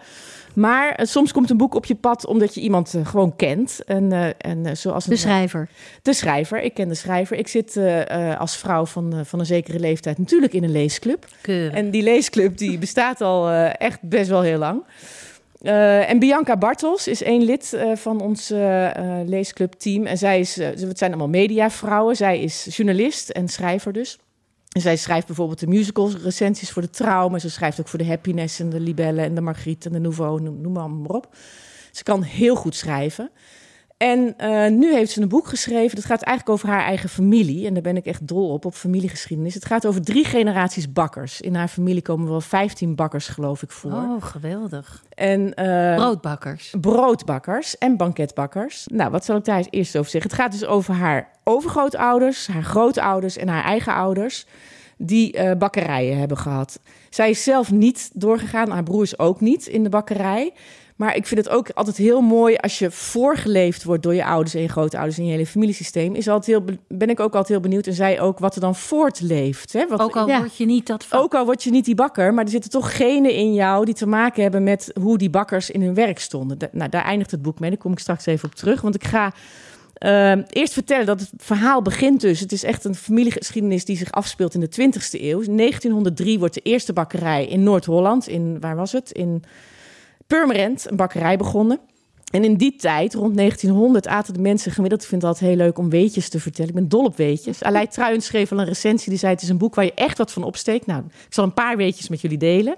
Maar uh, soms komt een boek op je pad omdat je iemand gewoon kent. En, en, zoals de schrijver. De schrijver. Ik ken de schrijver. Ik zit als vrouw van, van een zekere leeftijd natuurlijk in een leesclub. En die leesclub die bestaat al echt best wel heel lang. Uh, en Bianca Bartels is één lid uh, van ons uh, leesclubteam. En zij is, het zijn allemaal mediavrouwen. Zij is journalist en schrijver dus. En zij schrijft bijvoorbeeld de musicals, recensies voor de trouw, ze schrijft ook voor de Happiness en de Libelle en de Margriet en de Nouveau, noem, maar op. Ze kan heel goed schrijven. En uh, nu heeft ze een boek geschreven. Dat gaat eigenlijk over haar eigen familie. En daar ben ik echt dol op, op familiegeschiedenis. Het gaat over drie generaties bakkers. In haar familie komen wel 15 bakkers, geloof ik, voor. Oh, geweldig. En, uh, broodbakkers. Broodbakkers en banketbakkers. Nou, wat zal ik daar eerst over zeggen? Het gaat dus over haar overgrootouders, haar grootouders en haar eigen ouders die uh, bakkerijen hebben gehad. Zij is zelf niet doorgegaan, haar broers ook niet in de bakkerij. Maar ik vind het ook altijd heel mooi als je voorgeleefd wordt door je ouders en je grootouders en je hele familiesysteem. Is altijd heel, ben ik ook altijd heel benieuwd. En zij ook wat er dan voortleeft. Hè? Wat, ook al ja. word je niet dat. Ook al word je niet die bakker, maar er zitten toch genen in jou die te maken hebben met hoe die bakkers in hun werk stonden. Da nou, daar eindigt het boek mee. Daar kom ik straks even op terug. Want ik ga uh, eerst vertellen dat het verhaal begint dus. Het is echt een familiegeschiedenis die zich afspeelt in de 20e eeuw. In 1903 wordt de eerste bakkerij in Noord-Holland, in waar was het? In Purmerend, een bakkerij begonnen. En in die tijd, rond 1900, aten de mensen gemiddeld... Ik vind het altijd heel leuk om weetjes te vertellen. Ik ben dol op weetjes. Aleid Truijens schreef al een recensie. Die zei, het is een boek waar je echt wat van opsteekt. Nou, ik zal een paar weetjes met jullie delen.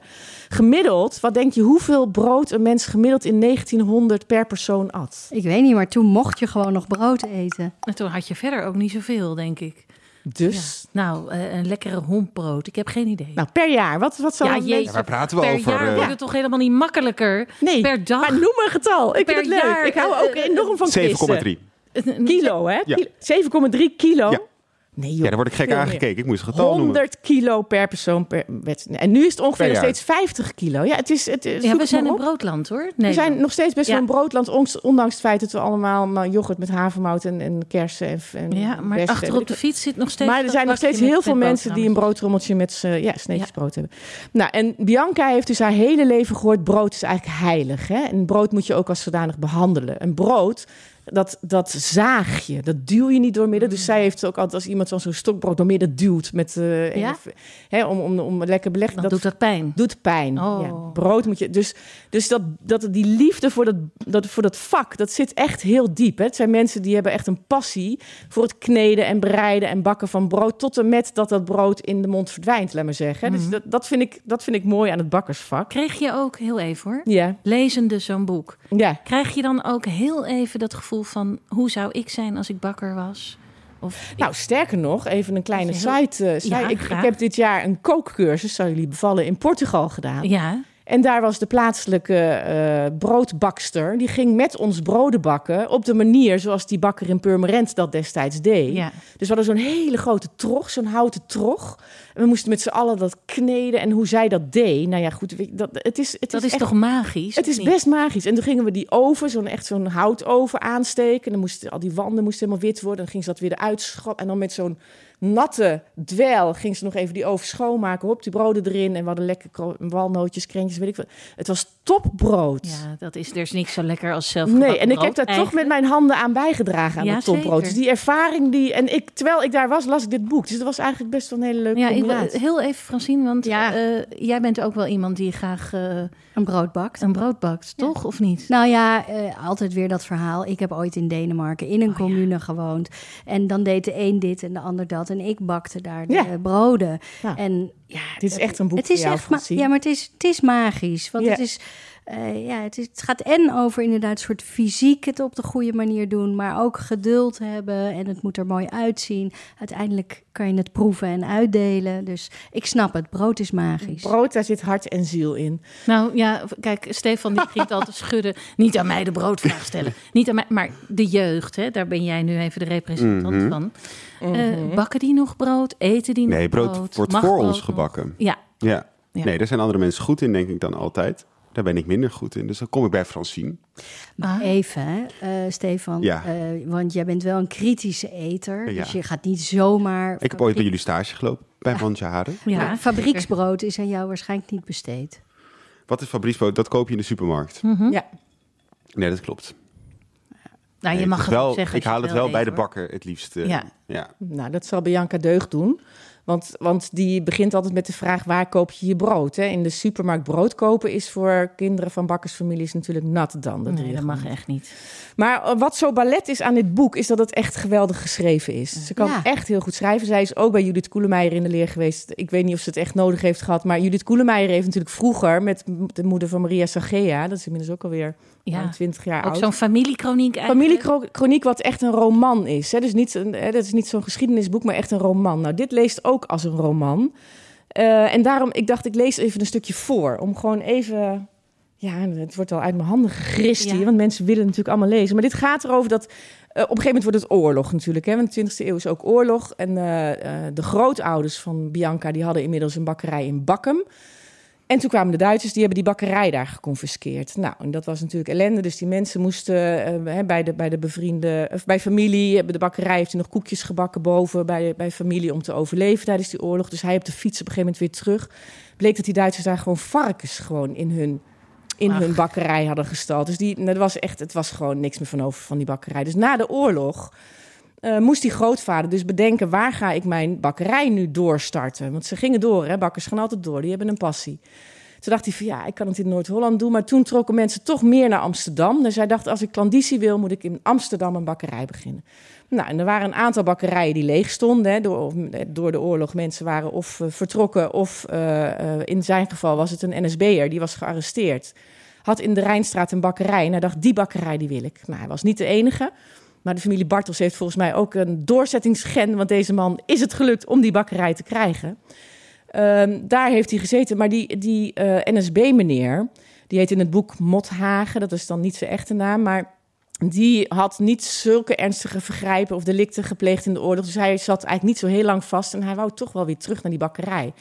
Gemiddeld, wat denk je, hoeveel brood een mens gemiddeld in 1900 per persoon at? Ik weet niet, maar toen mocht je gewoon nog brood eten. En toen had je verder ook niet zoveel, denk ik. Dus? Ja. Nou, uh, een lekkere hompbrood. Ik heb geen idee. Nou, per jaar. Wat, wat zal ja, Ja, waar praten we per over? jaar eh, wordt het toch helemaal niet makkelijker? Nee, Per dag? Maar noem een getal. Ik Per vind het leuk. jaar, ik hou eh, ook enorm van quizzen. 7,3. Kilo, hè? Ja. Kilo- 7,3 kilo? Ja. Nee, joh. Ja, daar word ik gek meer. aangekeken. Ik moest het getal noemen. 100 kilo per persoon per wedstrijd. En nu is het ongeveer nog steeds 50 kilo. Ja, het is. Het, Ja, we zijn een op. broodland, hoor. We Nee, zijn nog steeds best wel een broodland, ons- ondanks het feit dat we allemaal maar yoghurt met havermout en, en kersen en, en Ja, maar achter op de fiets zit nog steeds maar er zijn nog steeds heel veel mensen die een broodrommeltje met ja, sneetjes brood hebben. Nou, en Bianca heeft dus haar hele leven gehoord: brood is eigenlijk heilig. Hè? En brood moet je ook als zodanig behandelen. Een brood. Dat, dat zaag je, dat duw je niet door midden. Dus zij heeft ook altijd als iemand zo'n zo'n stokbrood door midden duwt met, eh, Ja? hè, om, om, om lekker beleg. Dan doet dat pijn. doet pijn. Oh. Ja, brood moet je. Dus, dus dat, dat, die liefde voor dat, dat, voor dat vak, dat zit echt heel diep. Hè? Het zijn mensen die hebben echt een passie voor het kneden en bereiden en bakken van brood. Tot en met dat dat brood in de mond verdwijnt, laat maar zeggen. Dus dat, dat, vind ik, dat vind ik mooi aan het bakkersvak. Kreeg je ook, heel even hoor, Ja, lezende zo'n boek. ja. Krijg je dan ook heel even dat gevoel van... hoe zou ik zijn als ik bakker was? Of Nou, sterker nog, even een kleine heel- site. eh, site. Ja, ik, ik heb dit jaar een kookcursus, zou jullie bevallen, in Portugal gedaan. ja, En daar was de plaatselijke eh, broodbakster. Die ging met ons broden bakken. Op de manier zoals die bakker in Purmerend dat destijds deed. ja. Dus we hadden zo'n hele grote trog, zo'n houten trog. En we moesten met z'n allen dat kneden. En hoe zij dat deed. Nou ja, goed. Dat, het is, het dat is, is echt- toch magisch? Het is niet? best magisch. En toen gingen we die oven, zo'n echt zo'n houtoven aansteken. En dan moesten al die wanden moesten helemaal wit worden. Dan ging ze dat weer eruit schrappen. En dan met zo'n natte dweil ging ze nog even die oven schoonmaken. Hop, die broden erin. En we hadden lekker walnootjes, krentjes weet ik wat. Het was topbrood. Ja, dat is, er is niks zo lekker als zelf. Nee, en ik heb daar toch met mijn handen aan bijgedragen aan Ja, het topbrood. zeker. Dus die ervaring die... En ik, terwijl ik daar was, las ik dit boek. Dus dat was eigenlijk best wel een hele leuke Ja, ik, heel even Francine, want Ja. eh, jij bent ook wel iemand die graag eh, Een brood bakt. een brood bakt, toch? Of niet? Nou ja, eh, altijd weer dat verhaal. Ik heb ooit in Denemarken in een commune gewoond. En dan deed de een dit en de ander dat. En ik bakte daar de Ja. broden. En ja, Dit is echt een boek het is echt. Ja, maar het is, het is magisch. Want het is. Eh, ja, het, is, het gaat en over inderdaad een soort fysiek het op de goede manier doen, maar ook geduld hebben en het moet er mooi uitzien. Uiteindelijk kan je het proeven en uitdelen. Dus ik snap het, brood is magisch. Brood, daar zit hart en ziel in. Nou ja, kijk, Stefan die ging altijd schudden. Niet aan mij de broodvraag stellen. Niet aan mij, maar de jeugd, hè, daar ben jij nu even de representant Mhm. van. Eh, bakken die nog brood? Eten die Nee, nog brood, brood? wordt Mag voor brood ons nog? gebakken. Ja, Ja. Ja. Nee, daar zijn andere mensen goed in, denk ik dan altijd. Daar ben ik minder goed in. Dus dan kom ik bij Francine. Ah. Even, hè, eh, Stefan. Ja. eh, want jij bent wel een kritische eter. Ja. Dus je gaat niet zomaar. Ik heb ooit bij jullie stage gelopen, bij ja. Maar fabrieksbrood is aan jou waarschijnlijk niet besteed. Wat is fabrieksbrood? Dat koop je in de supermarkt. Ja. Nee, dat klopt. Nou, je Nee, mag het wel, zeggen. Ik haal het wel bij de bakker het liefst. eh, Ja. ja. Nou, dat zal Bianca deugd doen. Want, want die begint altijd met de vraag: waar koop je je brood? Hè? In de supermarkt brood kopen is voor kinderen van bakkersfamilies natuurlijk nat dan. Dat Nee, mag echt niet. Maar eh, wat zo ballet is aan dit boek, is dat het echt geweldig geschreven is. Ze kan Ja. echt heel goed schrijven. Zij is ook bij Judith Koelemeijer in de leer geweest. Ik weet niet of ze het echt nodig heeft gehad. Maar Judith Koelemeijer heeft natuurlijk vroeger met de moeder van Maria Sagea, dat is inmiddels ook alweer Ja. ruim 20 jaar Ook oud. zo'n familiekroniek eigenlijk. Familiekroniek, wat echt een roman is. Hè? Dus niet, een, hè, dat is niet zo'n geschiedenisboek, maar echt een roman. Nou, dit leest ook als een roman. Eh, en daarom, ik dacht, ik lees even een stukje voor. Om gewoon even... Ja, het wordt al uit mijn handen gegrist Ja. hier. Want mensen willen natuurlijk allemaal lezen. Maar dit gaat erover dat... eh, op een gegeven moment wordt het oorlog natuurlijk. Hè? Want de 20e eeuw is ook oorlog. En eh, eh, de grootouders van Bianca... die hadden inmiddels een bakkerij in Bakkum. En toen kwamen de Duitsers, die hebben die bakkerij daar geconfiskeerd. Nou, en dat was natuurlijk ellende. Dus die mensen moesten eh, bij, de, bij de bevriende, of bij familie, de bakkerij heeft hij nog koekjes gebakken boven bij, bij familie om te overleven tijdens die oorlog. Dus hij op de fiets op een gegeven moment weer terug. Bleek dat die Duitsers daar gewoon varkens gewoon in hun, in hun bakkerij hadden gestald. Dus die, dat was echt, het was gewoon niks meer van over van die bakkerij. Dus na de oorlog eh, moest die grootvader dus bedenken... waar ga ik mijn bakkerij nu doorstarten? Want ze gingen door, hè? bakkers gaan altijd door, die hebben een passie. Toen dacht hij van ja, ik kan het in Noord-Holland doen. Maar toen trokken mensen toch meer naar Amsterdam. Dus hij dacht, als ik klandizie wil, moet ik in Amsterdam een bakkerij beginnen. Nou, en er waren een aantal bakkerijen die leeg stonden. Hè, door, eh, door de oorlog. Mensen waren of eh, vertrokken of in zijn geval was het een NSB'er. Die was gearresteerd. Had in de Rijnstraat een bakkerij. En hij dacht, die bakkerij die wil ik. Nou, hij was niet de enige. Maar de familie Bartels heeft volgens mij ook een doorzettingsgen. Want deze man is het gelukt om die bakkerij te krijgen. Ehm, daar heeft hij gezeten. Maar die, die eh, NSB-meneer, die heet in het boek Mothagen. Dat is dan niet zijn echte naam, maar die had niet zulke ernstige vergrijpen of delicten gepleegd in de oorlog. Dus hij zat eigenlijk niet zo heel lang vast en hij wou toch wel weer terug naar die bakkerij.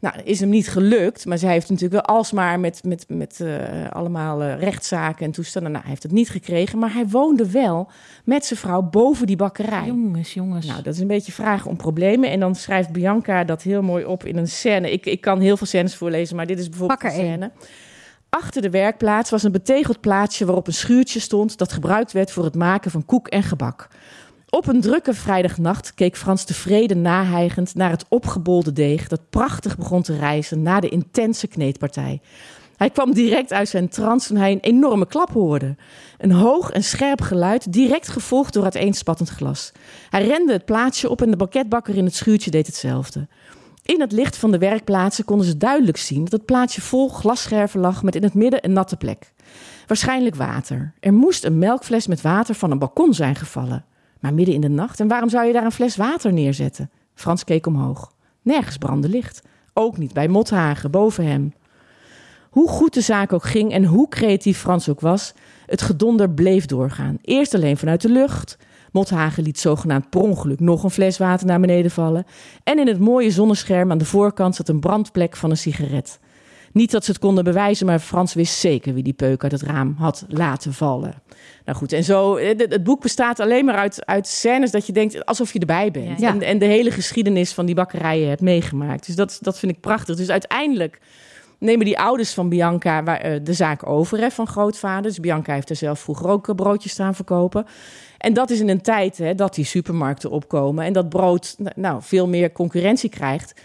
Nou, is hem niet gelukt, maar zij heeft natuurlijk wel alsmaar met, met, met eh, allemaal eh, rechtszaken en toestanden. Nou, hij heeft het niet gekregen, maar hij woonde wel met zijn vrouw boven die bakkerij. Jongens, jongens. Nou, dat is een beetje vragen om problemen. En dan schrijft Bianca dat heel mooi op in een scène. Ik, ik kan heel veel scènes voorlezen, maar dit is bijvoorbeeld een scène. Achter de werkplaats was een betegeld plaatsje waarop een schuurtje stond dat gebruikt werd voor het maken van koek en gebak. Op een drukke vrijdagnacht keek Frans tevreden nahijgend naar het opgebolde deeg dat prachtig begon te rijzen na de intense kneedpartij. Hij kwam direct uit zijn trance toen hij een enorme klap hoorde. Een hoog en scherp geluid, direct gevolgd door uiteenspattend glas. Hij rende het plaatsje op en de banketbakker in het schuurtje deed hetzelfde. In het licht van de werkplaatsen konden ze duidelijk zien dat het plaatsje vol glasscherven lag met in het midden een natte plek. Waarschijnlijk water. Er moest een melkfles met water van een balkon zijn gevallen. Maar midden in de nacht, en waarom zou je daar een fles water neerzetten? Frans keek omhoog. Nergens brandde licht. Ook niet bij Mothagen, boven hem. Hoe goed de zaak ook ging en hoe creatief Frans ook was, het gedonder bleef doorgaan. Eerst alleen vanuit de lucht. Mothagen liet zogenaamd per ongeluk nog een fles water naar beneden vallen. En in het mooie zonnescherm aan de voorkant zat een brandplek van een sigaret. Niet dat ze het konden bewijzen, maar Frans wist zeker wie die peuk uit het raam had laten vallen. Nou goed, en zo, eh, het boek bestaat alleen maar uit, uit scènes dat je denkt alsof je erbij bent. Ja. En, en de hele geschiedenis van die bakkerijen hebt meegemaakt. Dus dat, dat vind ik prachtig. Dus uiteindelijk nemen die ouders van Bianca waar, eh, de zaak over hè, van grootvader. Dus Bianca heeft er zelf vroeger ook eh, broodjes staan verkopen. En dat is in een tijd hè, dat die supermarkten opkomen en dat brood nou, veel meer concurrentie krijgt.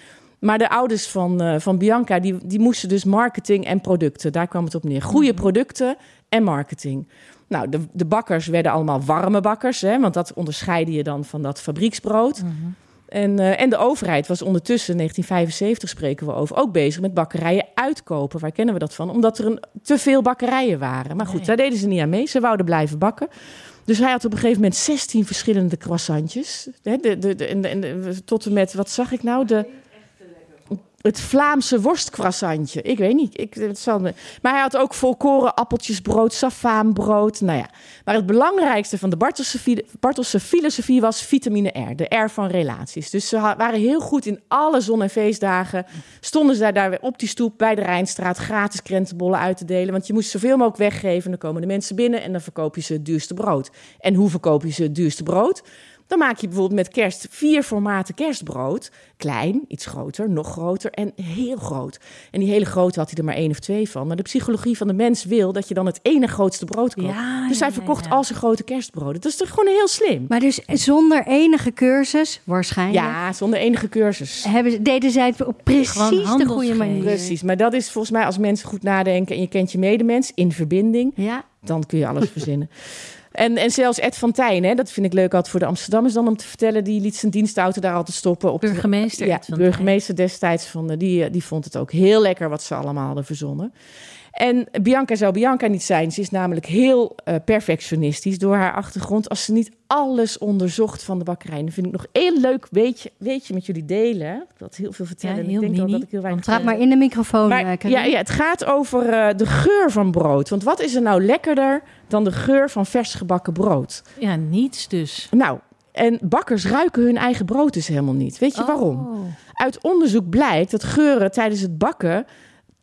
Maar de ouders van, eh, van Bianca, die, die moesten dus marketing en producten. Daar kwam het op neer. Goede producten en marketing. Nou, de, de bakkers werden allemaal warme bakkers, hè, want dat onderscheidde je dan van dat fabrieksbrood. En, eh, en de overheid was ondertussen, 1975 spreken we over, ook bezig met bakkerijen uitkopen. Waar kennen we dat van? Omdat er een, te veel bakkerijen waren. Maar goed, Nee. daar deden ze niet aan mee. Ze wouden blijven bakken. Dus hij had op een gegeven moment 16 verschillende croissantjes. De, de, de- tot en met, wat zag ik nou? De, het Vlaamse worstcroissantje. Ik weet niet. Ik, het zal, me- maar hij had ook volkoren appeltjesbrood, safaanbrood. Nou ja. Maar het belangrijkste van de Bartelse, fi- Bartelse filosofie was vitamine R. De R van relaties. Dus ze waren heel goed in alle zon- en feestdagen. Stonden ze daar weer op die stoep bij de Rijnstraat gratis krentenbollen uit te delen. Want je moest zoveel mogelijk weggeven. Dan komen de mensen binnen en dan verkoop je ze het duurste brood. En hoe verkoop je ze het duurste brood? Dan maak je bijvoorbeeld met kerst vier formaten kerstbrood. Klein, iets groter, nog groter en heel groot. En die hele grote had hij er maar één of twee van. Maar de psychologie van de mens wil dat je dan het ene grootste brood koopt. Ja, dus hij ja, verkocht ja. al zijn grote kerstbroden. Dat is toch gewoon heel slim? Maar dus zonder enige cursus, waarschijnlijk, Ja, zonder enige cursus. hebben, ze- deden zij het op precies de goede manier. Precies, maar dat is volgens mij als mensen goed nadenken en je kent je medemens in verbinding, Ja, dan kun je alles verzinnen. En, en zelfs Ed van Tijn, hè, dat vind ik leuk altijd voor de Amsterdammers dan om te vertellen, die liet zijn dienstauto daar altijd stoppen. Op de- Burgemeester ja, Ed van burgemeester destijds, van, de- die, eh, die vond het ook heel lekker wat ze allemaal hadden verzonnen. En Bianca zou Bianca niet zijn. Ze is namelijk heel eh, perfectionistisch door haar achtergrond. Als ze niet alles onderzocht van de bakkerij. En dat vind ik nog heel leuk weetje, weetje met jullie delen. het heel veel vertellen. Ja, en heel ik denk mini. dat ik heel weinig praat maar in de microfoon. maar, eh, ja, ja, het gaat over eh, de geur van brood. Want wat is er nou lekkerder dan de geur van vers gebakken brood? Ja, niets dus. Nou, en bakkers ruiken hun eigen brood dus helemaal niet. Weet je waarom? Oh. Uit onderzoek blijkt dat geuren tijdens het bakken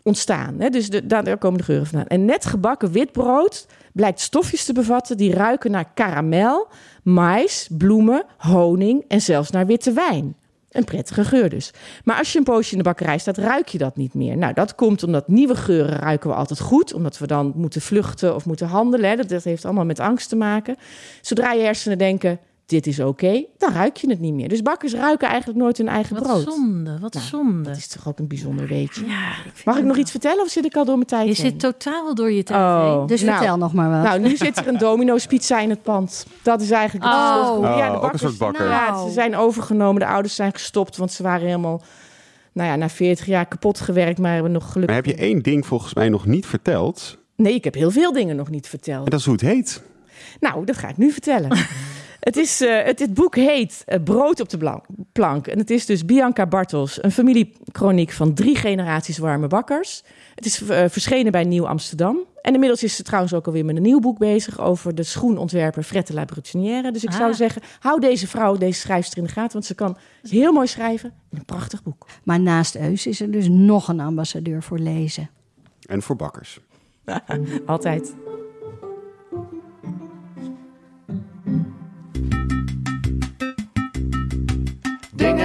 ontstaan. Hè? Dus de, daar, komen de geuren vandaan. En net gebakken wit brood blijkt stofjes te bevatten die ruiken naar karamel, mais, bloemen, honing en zelfs naar witte wijn. Een prettige geur dus. Maar als je een poosje in de bakkerij staat, ruik je dat niet meer. Nou, dat komt omdat nieuwe geuren ruiken we altijd goed. Omdat we dan moeten vluchten of moeten handelen. Dat heeft allemaal met angst te maken. Zodra je hersenen denken, dit is oké, dan ruik je het niet meer. Dus bakkers ruiken eigenlijk nooit hun eigen Wat brood. zonde, wat Nou, zonde. Dat is toch ook een bijzonder weetje. Ja, Mag ik nog iets vertellen of zit ik al door mijn tijd je heen? zit totaal door je tijd Oh. heen. Dus Nou, vertel nog maar wat. Nou, nu zit er een Domino's pizza in het pand. Dat is eigenlijk het Oh. Oh, ja, de ook een bakkers, soort bakker. Ja, Nou. ze zijn overgenomen. De ouders zijn gestopt, want ze waren helemaal... Nou ja, na 40 jaar kapot gewerkt, maar hebben nog gelukkig... Maar heb je één ding volgens mij nog niet verteld? Nee, ik heb heel veel dingen nog niet verteld. En dat is hoe het heet. Nou, dat ga ik nu vertellen. het, is, eh, het, het boek heet eh, Brood op de plank. En het is dus Bianca Bartels, een familiekroniek van drie generaties warme bakkers. Het is eh, verschenen bij Nieuw Amsterdam. En inmiddels is ze trouwens ook alweer met een nieuw boek bezig over de schoenontwerper Frette La Brutinière. Dus ik Ah. zou zeggen, hou deze vrouw, deze schrijfster in de gaten, want ze kan heel mooi schrijven een prachtig boek. Maar naast Eus is er dus nog een ambassadeur voor lezen. En voor bakkers. Altijd.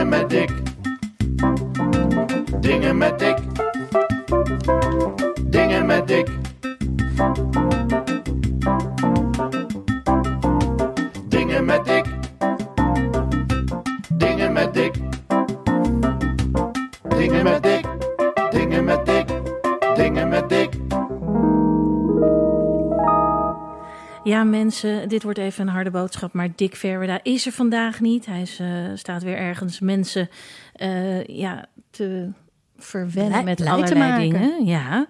Dingen met dik. Dingen met dik. Dingen met dik. Ja, mensen, dit wordt even een harde boodschap, maar Dick Verwerda is er vandaag niet. Hij is, eh, staat weer ergens mensen eh, ja, te verwennen met allerlei dingen. Ja.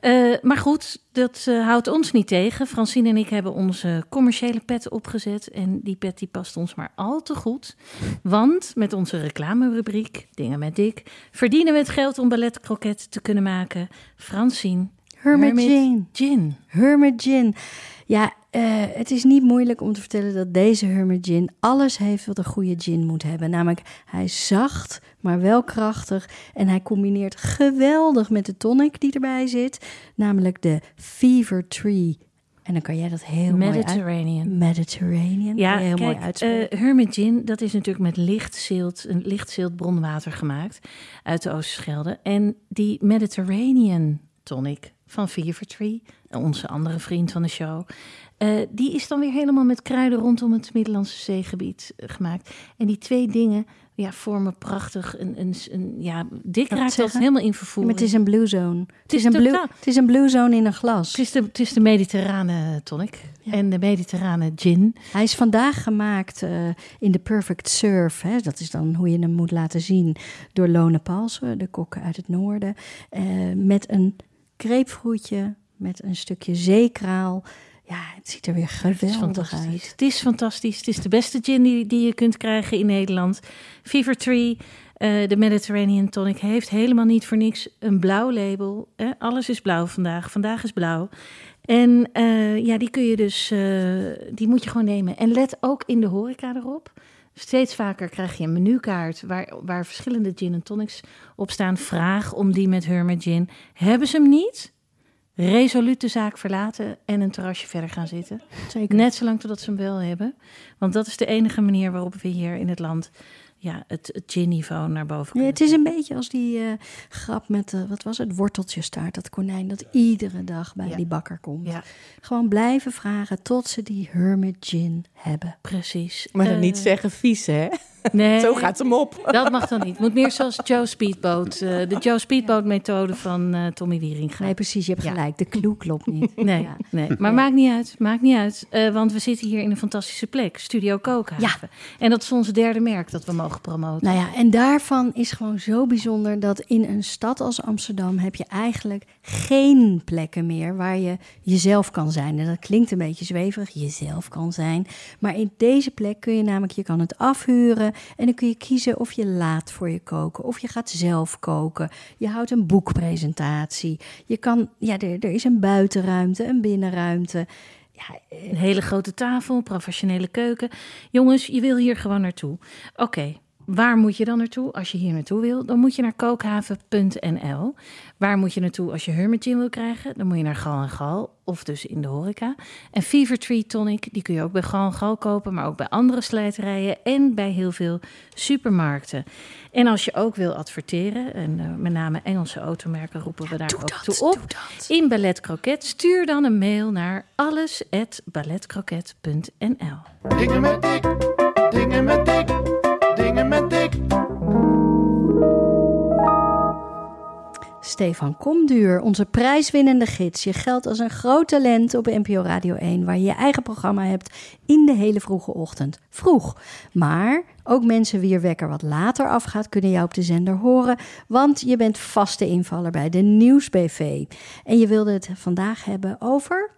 Eh, maar goed, dat houdt ons niet tegen. Francine en ik hebben onze commerciële pet opgezet. En die pet die past ons maar al te goed. Want met onze reclamerubriek, Dingen met Dick, verdienen we het geld om balletkroket te kunnen maken. Francine, Hermit Gin. Gin. Hermit Gin. Ja, eh, het is niet moeilijk om te vertellen dat deze Hermit Gin alles heeft wat een goede gin moet hebben. Namelijk, hij is zacht, maar wel krachtig. En hij combineert geweldig met de tonic die erbij zit. Namelijk de Fever Tree En dan kan jij dat heel mooi uit... Mediterranean. Mediterranean. Ja, heel kijk, mooi uitspreken. eh, Hermit Gin, dat is natuurlijk met lichtzilt, een lichtzilt bronwater gemaakt uit de Oosterschelde. En die Mediterranean tonic van Fevertree, onze andere vriend van de show, eh, die is dan weer helemaal met kruiden rondom het Middellandse zeegebied eh, gemaakt. En die twee dingen ja, vormen prachtig een, een, een ja, dik raakt dat helemaal in Ja, vervoering. maar het is een blue zone. Het is, is een blue, het is een blue zone in een glas. Het is de, het is de mediterrane tonic Ja. en de mediterrane gin. Hij is vandaag gemaakt eh, in de Perfect Surf. Hè? Dat is dan hoe je hem moet laten zien door Lone Palsen, de kok uit het noorden. met een grapefruitje, met een stukje zeekraal. Ja, het ziet er weer Het geweldig fantastisch. uit. Het is fantastisch. Het is de beste gin die, die je kunt krijgen in Nederland. Fever Tree, eh, de Mediterranean Tonic, heeft helemaal niet voor niks een blauw label. Hè? Alles is blauw vandaag. Vandaag is blauw. En eh, ja, die kun je dus, eh, die moet je gewoon nemen. En let ook in de horeca erop. Steeds vaker krijg je een menukaart waar, waar verschillende gin en tonics op staan. Vraag om die met Hermit Gin. Hebben ze hem niet? Resoluut de zaak verlaten en een terrasje verder gaan zitten. Zeker. Net zolang totdat ze hem wel hebben. Want dat is de enige manier waarop we hier in het land ja, het, het gin-niveau naar boven Ja, kunnen. het is een beetje als die eh, grap met, eh, wat was het, worteltjestaart. Dat konijn dat iedere dag bij Ja. die bakker komt. Ja, Gewoon blijven vragen tot ze die Hermit Gin hebben. precies. Maar dan Eh, niet zeggen vies, hè? Nee, Zo gaat hem op. dat mag dan niet. Moet meer zoals Joe Speedboat. eh, de Joe Speedboat methode van eh, Tommy Wieringa. Nee, precies, je hebt Ja. gelijk. De clue klopt niet. Nee, Ja. nee, maar maakt niet uit. Maakt niet uit. Eh, want we zitten hier in een fantastische plek. Studio Kookhaven. En dat is ons derde merk dat we mogen promoten. Nou ja, en daarvan is gewoon zo bijzonder dat in een stad als Amsterdam heb je eigenlijk geen plekken meer waar je jezelf kan zijn. En dat klinkt een beetje zweverig, jezelf kan zijn. Maar in deze plek kun je namelijk, je kan het afhuren en dan kun je kiezen of je laat voor je koken of je gaat zelf koken. Je houdt een boekpresentatie. Je kan, ja, er, er is een buitenruimte, een binnenruimte. Ja, eh, Een hele grote tafel, professionele keuken. Jongens, je wil hier gewoon naartoe. Oké, waar moet je dan naartoe als je hier naartoe wil? Dan moet je naar kookhaven.nl. Waar moet je naartoe als je Hermit Gin wil krijgen? Dan moet je naar Gal en Gal, of dus in de horeca. En Fever Tree Tonic, die kun je ook bij Gal en Gal kopen... maar ook bij andere slijterijen en bij heel veel supermarkten. En als je ook wil adverteren... en eh, met name Engelse automerken roepen we daar doe ook dat, toe op... in Ballet Croquet, stuur dan een mail naar alles@balletcroquet.nl. Dingen met dik, dingen met dik, Stefan Komduur, onze prijswinnende gids. Je geldt als een groot talent op NPO Radio 1, waar je je eigen programma hebt in de hele vroege ochtend. Vroeg. Maar ook mensen wier wekker wat later afgaat, kunnen jou op de zender horen, want je bent vaste invaller bij de Nieuwsbv. En je wilde het vandaag hebben over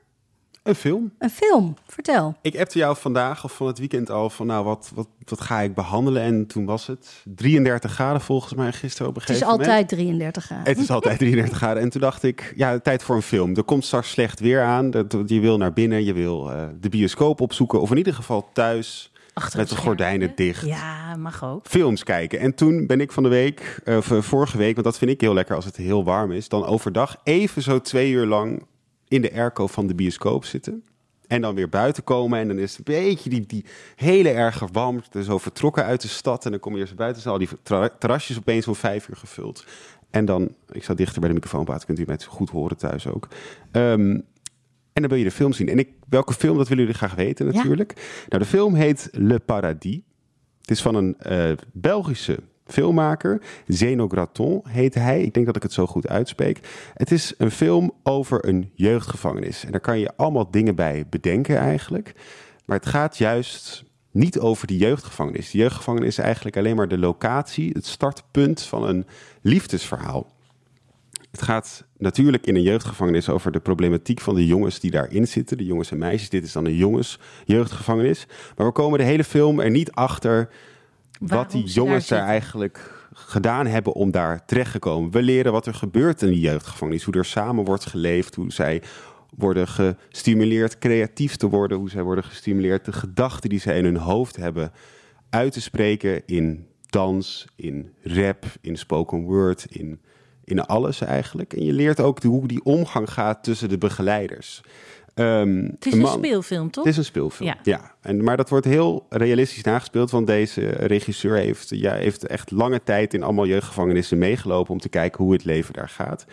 Een film. een film. Vertel. Ik appte jou vandaag of van het weekend al van nou, wat, wat, wat ga ik behandelen? En toen was het 33 graden volgens mij gisteren op een Het is gegeven moment. altijd 33 graden. Het is altijd 33 graden. En toen dacht ik, ja, tijd voor een film. Er komt straks slecht weer aan. Je wil naar binnen, je wil eh, de bioscoop opzoeken. Of in ieder geval thuis Achter met het de gordijnen dicht. Ja, mag ook. Films kijken. En toen ben ik van de week, of eh, vorige week, want dat vind ik heel lekker als het heel warm is, dan overdag even zo twee uur lang in de airco van de bioscoop zitten. En dan weer buiten komen. En dan is het een beetje die, die hele erge warmte zo vertrokken uit de stad. En dan kom je eerst buiten. zijn al die terra- terrasjes opeens om vijf uur gevuld. En dan, ik sta dichter bij de microfoon praten, kunt u mij goed horen thuis ook. Ehm, en dan wil je de film zien. En ik, welke film, dat willen jullie graag weten Ja. natuurlijk. Nou, de film heet Le Paradis. Het is van een eh, Belgische filmmaker. Zeno Graton heet hij. Ik denk dat ik het zo goed uitspreek. Het is een film over een jeugdgevangenis. En daar kan je allemaal dingen bij bedenken eigenlijk. Maar het gaat juist niet over die jeugdgevangenis. De jeugdgevangenis is eigenlijk alleen maar de locatie, het startpunt van een liefdesverhaal. Het gaat natuurlijk in een jeugdgevangenis over de problematiek van de jongens die daarin zitten. De jongens en meisjes. Dit is dan een jongensjeugdgevangenis. Maar we komen de hele film er niet achter Waarom wat die daar jongens daar, eigenlijk gedaan hebben om daar terecht te komen. We leren wat er gebeurt in die jeugdgevangenis. Hoe er samen wordt geleefd. Hoe zij worden gestimuleerd creatief te worden. Hoe zij worden gestimuleerd de gedachten die zij in hun hoofd hebben uit te spreken in dans, in rap, in spoken word, in, in alles eigenlijk. En je leert ook de- hoe die omgang gaat tussen de begeleiders. Ehm, het is een, speelfilm, toch? Het is een speelfilm, ja. En, maar dat wordt heel realistisch nagespeeld, want deze regisseur heeft, ja, heeft echt lange tijd in allemaal jeugdgevangenissen meegelopen om te kijken hoe het leven daar gaat.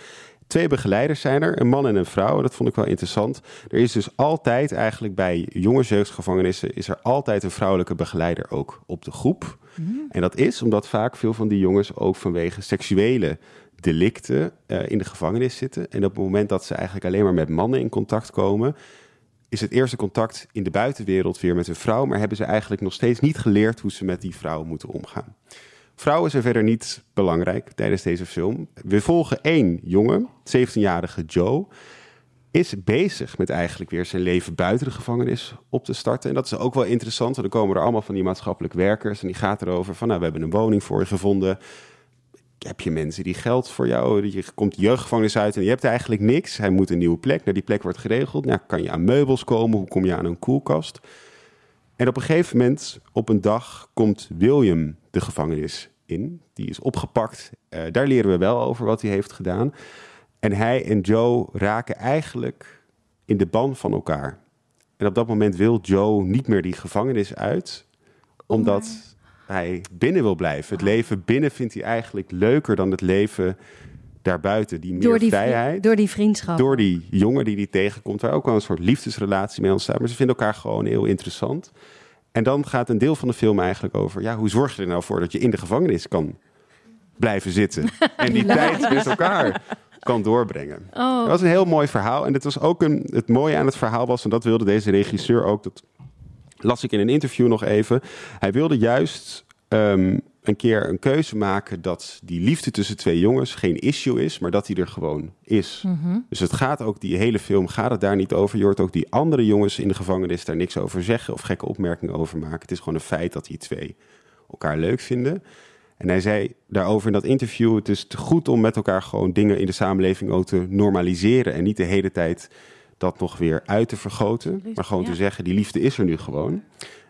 Twee begeleiders zijn er, een man en een vrouw. Dat vond ik wel interessant. Er is dus altijd eigenlijk bij jongensjeugdgevangenissen... is er altijd een vrouwelijke begeleider ook op de groep. Mhm. En dat is omdat vaak veel van die jongens ook vanwege seksuele delicten uh, in de gevangenis zitten. En op het moment dat ze eigenlijk alleen maar met mannen in contact komen... is het eerste contact in de buitenwereld weer met een vrouw... maar hebben ze eigenlijk nog steeds niet geleerd hoe ze met die vrouw moeten omgaan. Vrouwen zijn verder niet belangrijk tijdens deze film. We volgen één jongen, 17-jarige Joe. Is bezig met eigenlijk weer zijn leven buiten de gevangenis op te starten. En dat is ook wel interessant, want dan komen er allemaal van die maatschappelijk werkers. En die gaat erover van, nou, we hebben een woning voor je gevonden. Heb je mensen die geld voor jou? Je komt jeugdgevangenis uit en je hebt eigenlijk niks. Hij moet een nieuwe plek. Naar die plek wordt geregeld. Nou, kan je aan meubels komen? Hoe kom je aan een koelkast? En op een gegeven moment, op een dag, komt William de gevangenis in. Die is opgepakt. Uh, daar leren we wel over wat hij heeft gedaan. En hij en Joe raken eigenlijk in de ban van elkaar. En op dat moment wil Joe niet meer die gevangenis uit, omdat hij binnen wil blijven. Het leven binnen vindt hij eigenlijk leuker dan het leven daarbuiten. Die meer door die vrijheid. Door die vriendschap. Door die jongen die die tegenkomt, waar ook wel een soort liefdesrelatie mee ontstaat. Maar ze vinden elkaar gewoon heel interessant. En dan gaat een deel van de film eigenlijk over... Ja, hoe zorg je er nou voor dat je in de gevangenis kan blijven zitten... en die tijd met elkaar kan doorbrengen. Oh. Dat was een heel mooi verhaal. En het, was ook een, het mooie aan het verhaal was... en dat wilde deze regisseur ook... dat las ik in een interview nog even... hij wilde juist ehm, een keer een keuze maken dat die liefde tussen twee jongens geen issue is, maar dat die er gewoon is. Mhm. Dus het gaat ook, die hele film gaat het daar niet over. Je hoort ook die andere jongens in de gevangenis daar niks over zeggen of gekke opmerkingen over maken. Het is gewoon een feit dat die twee elkaar leuk vinden. En hij zei daarover in dat interview: het is te goed om met elkaar gewoon dingen in de samenleving ook te normaliseren en niet de hele tijd dat nog weer uit te vergroten, maar gewoon te zeggen: die liefde is er nu gewoon.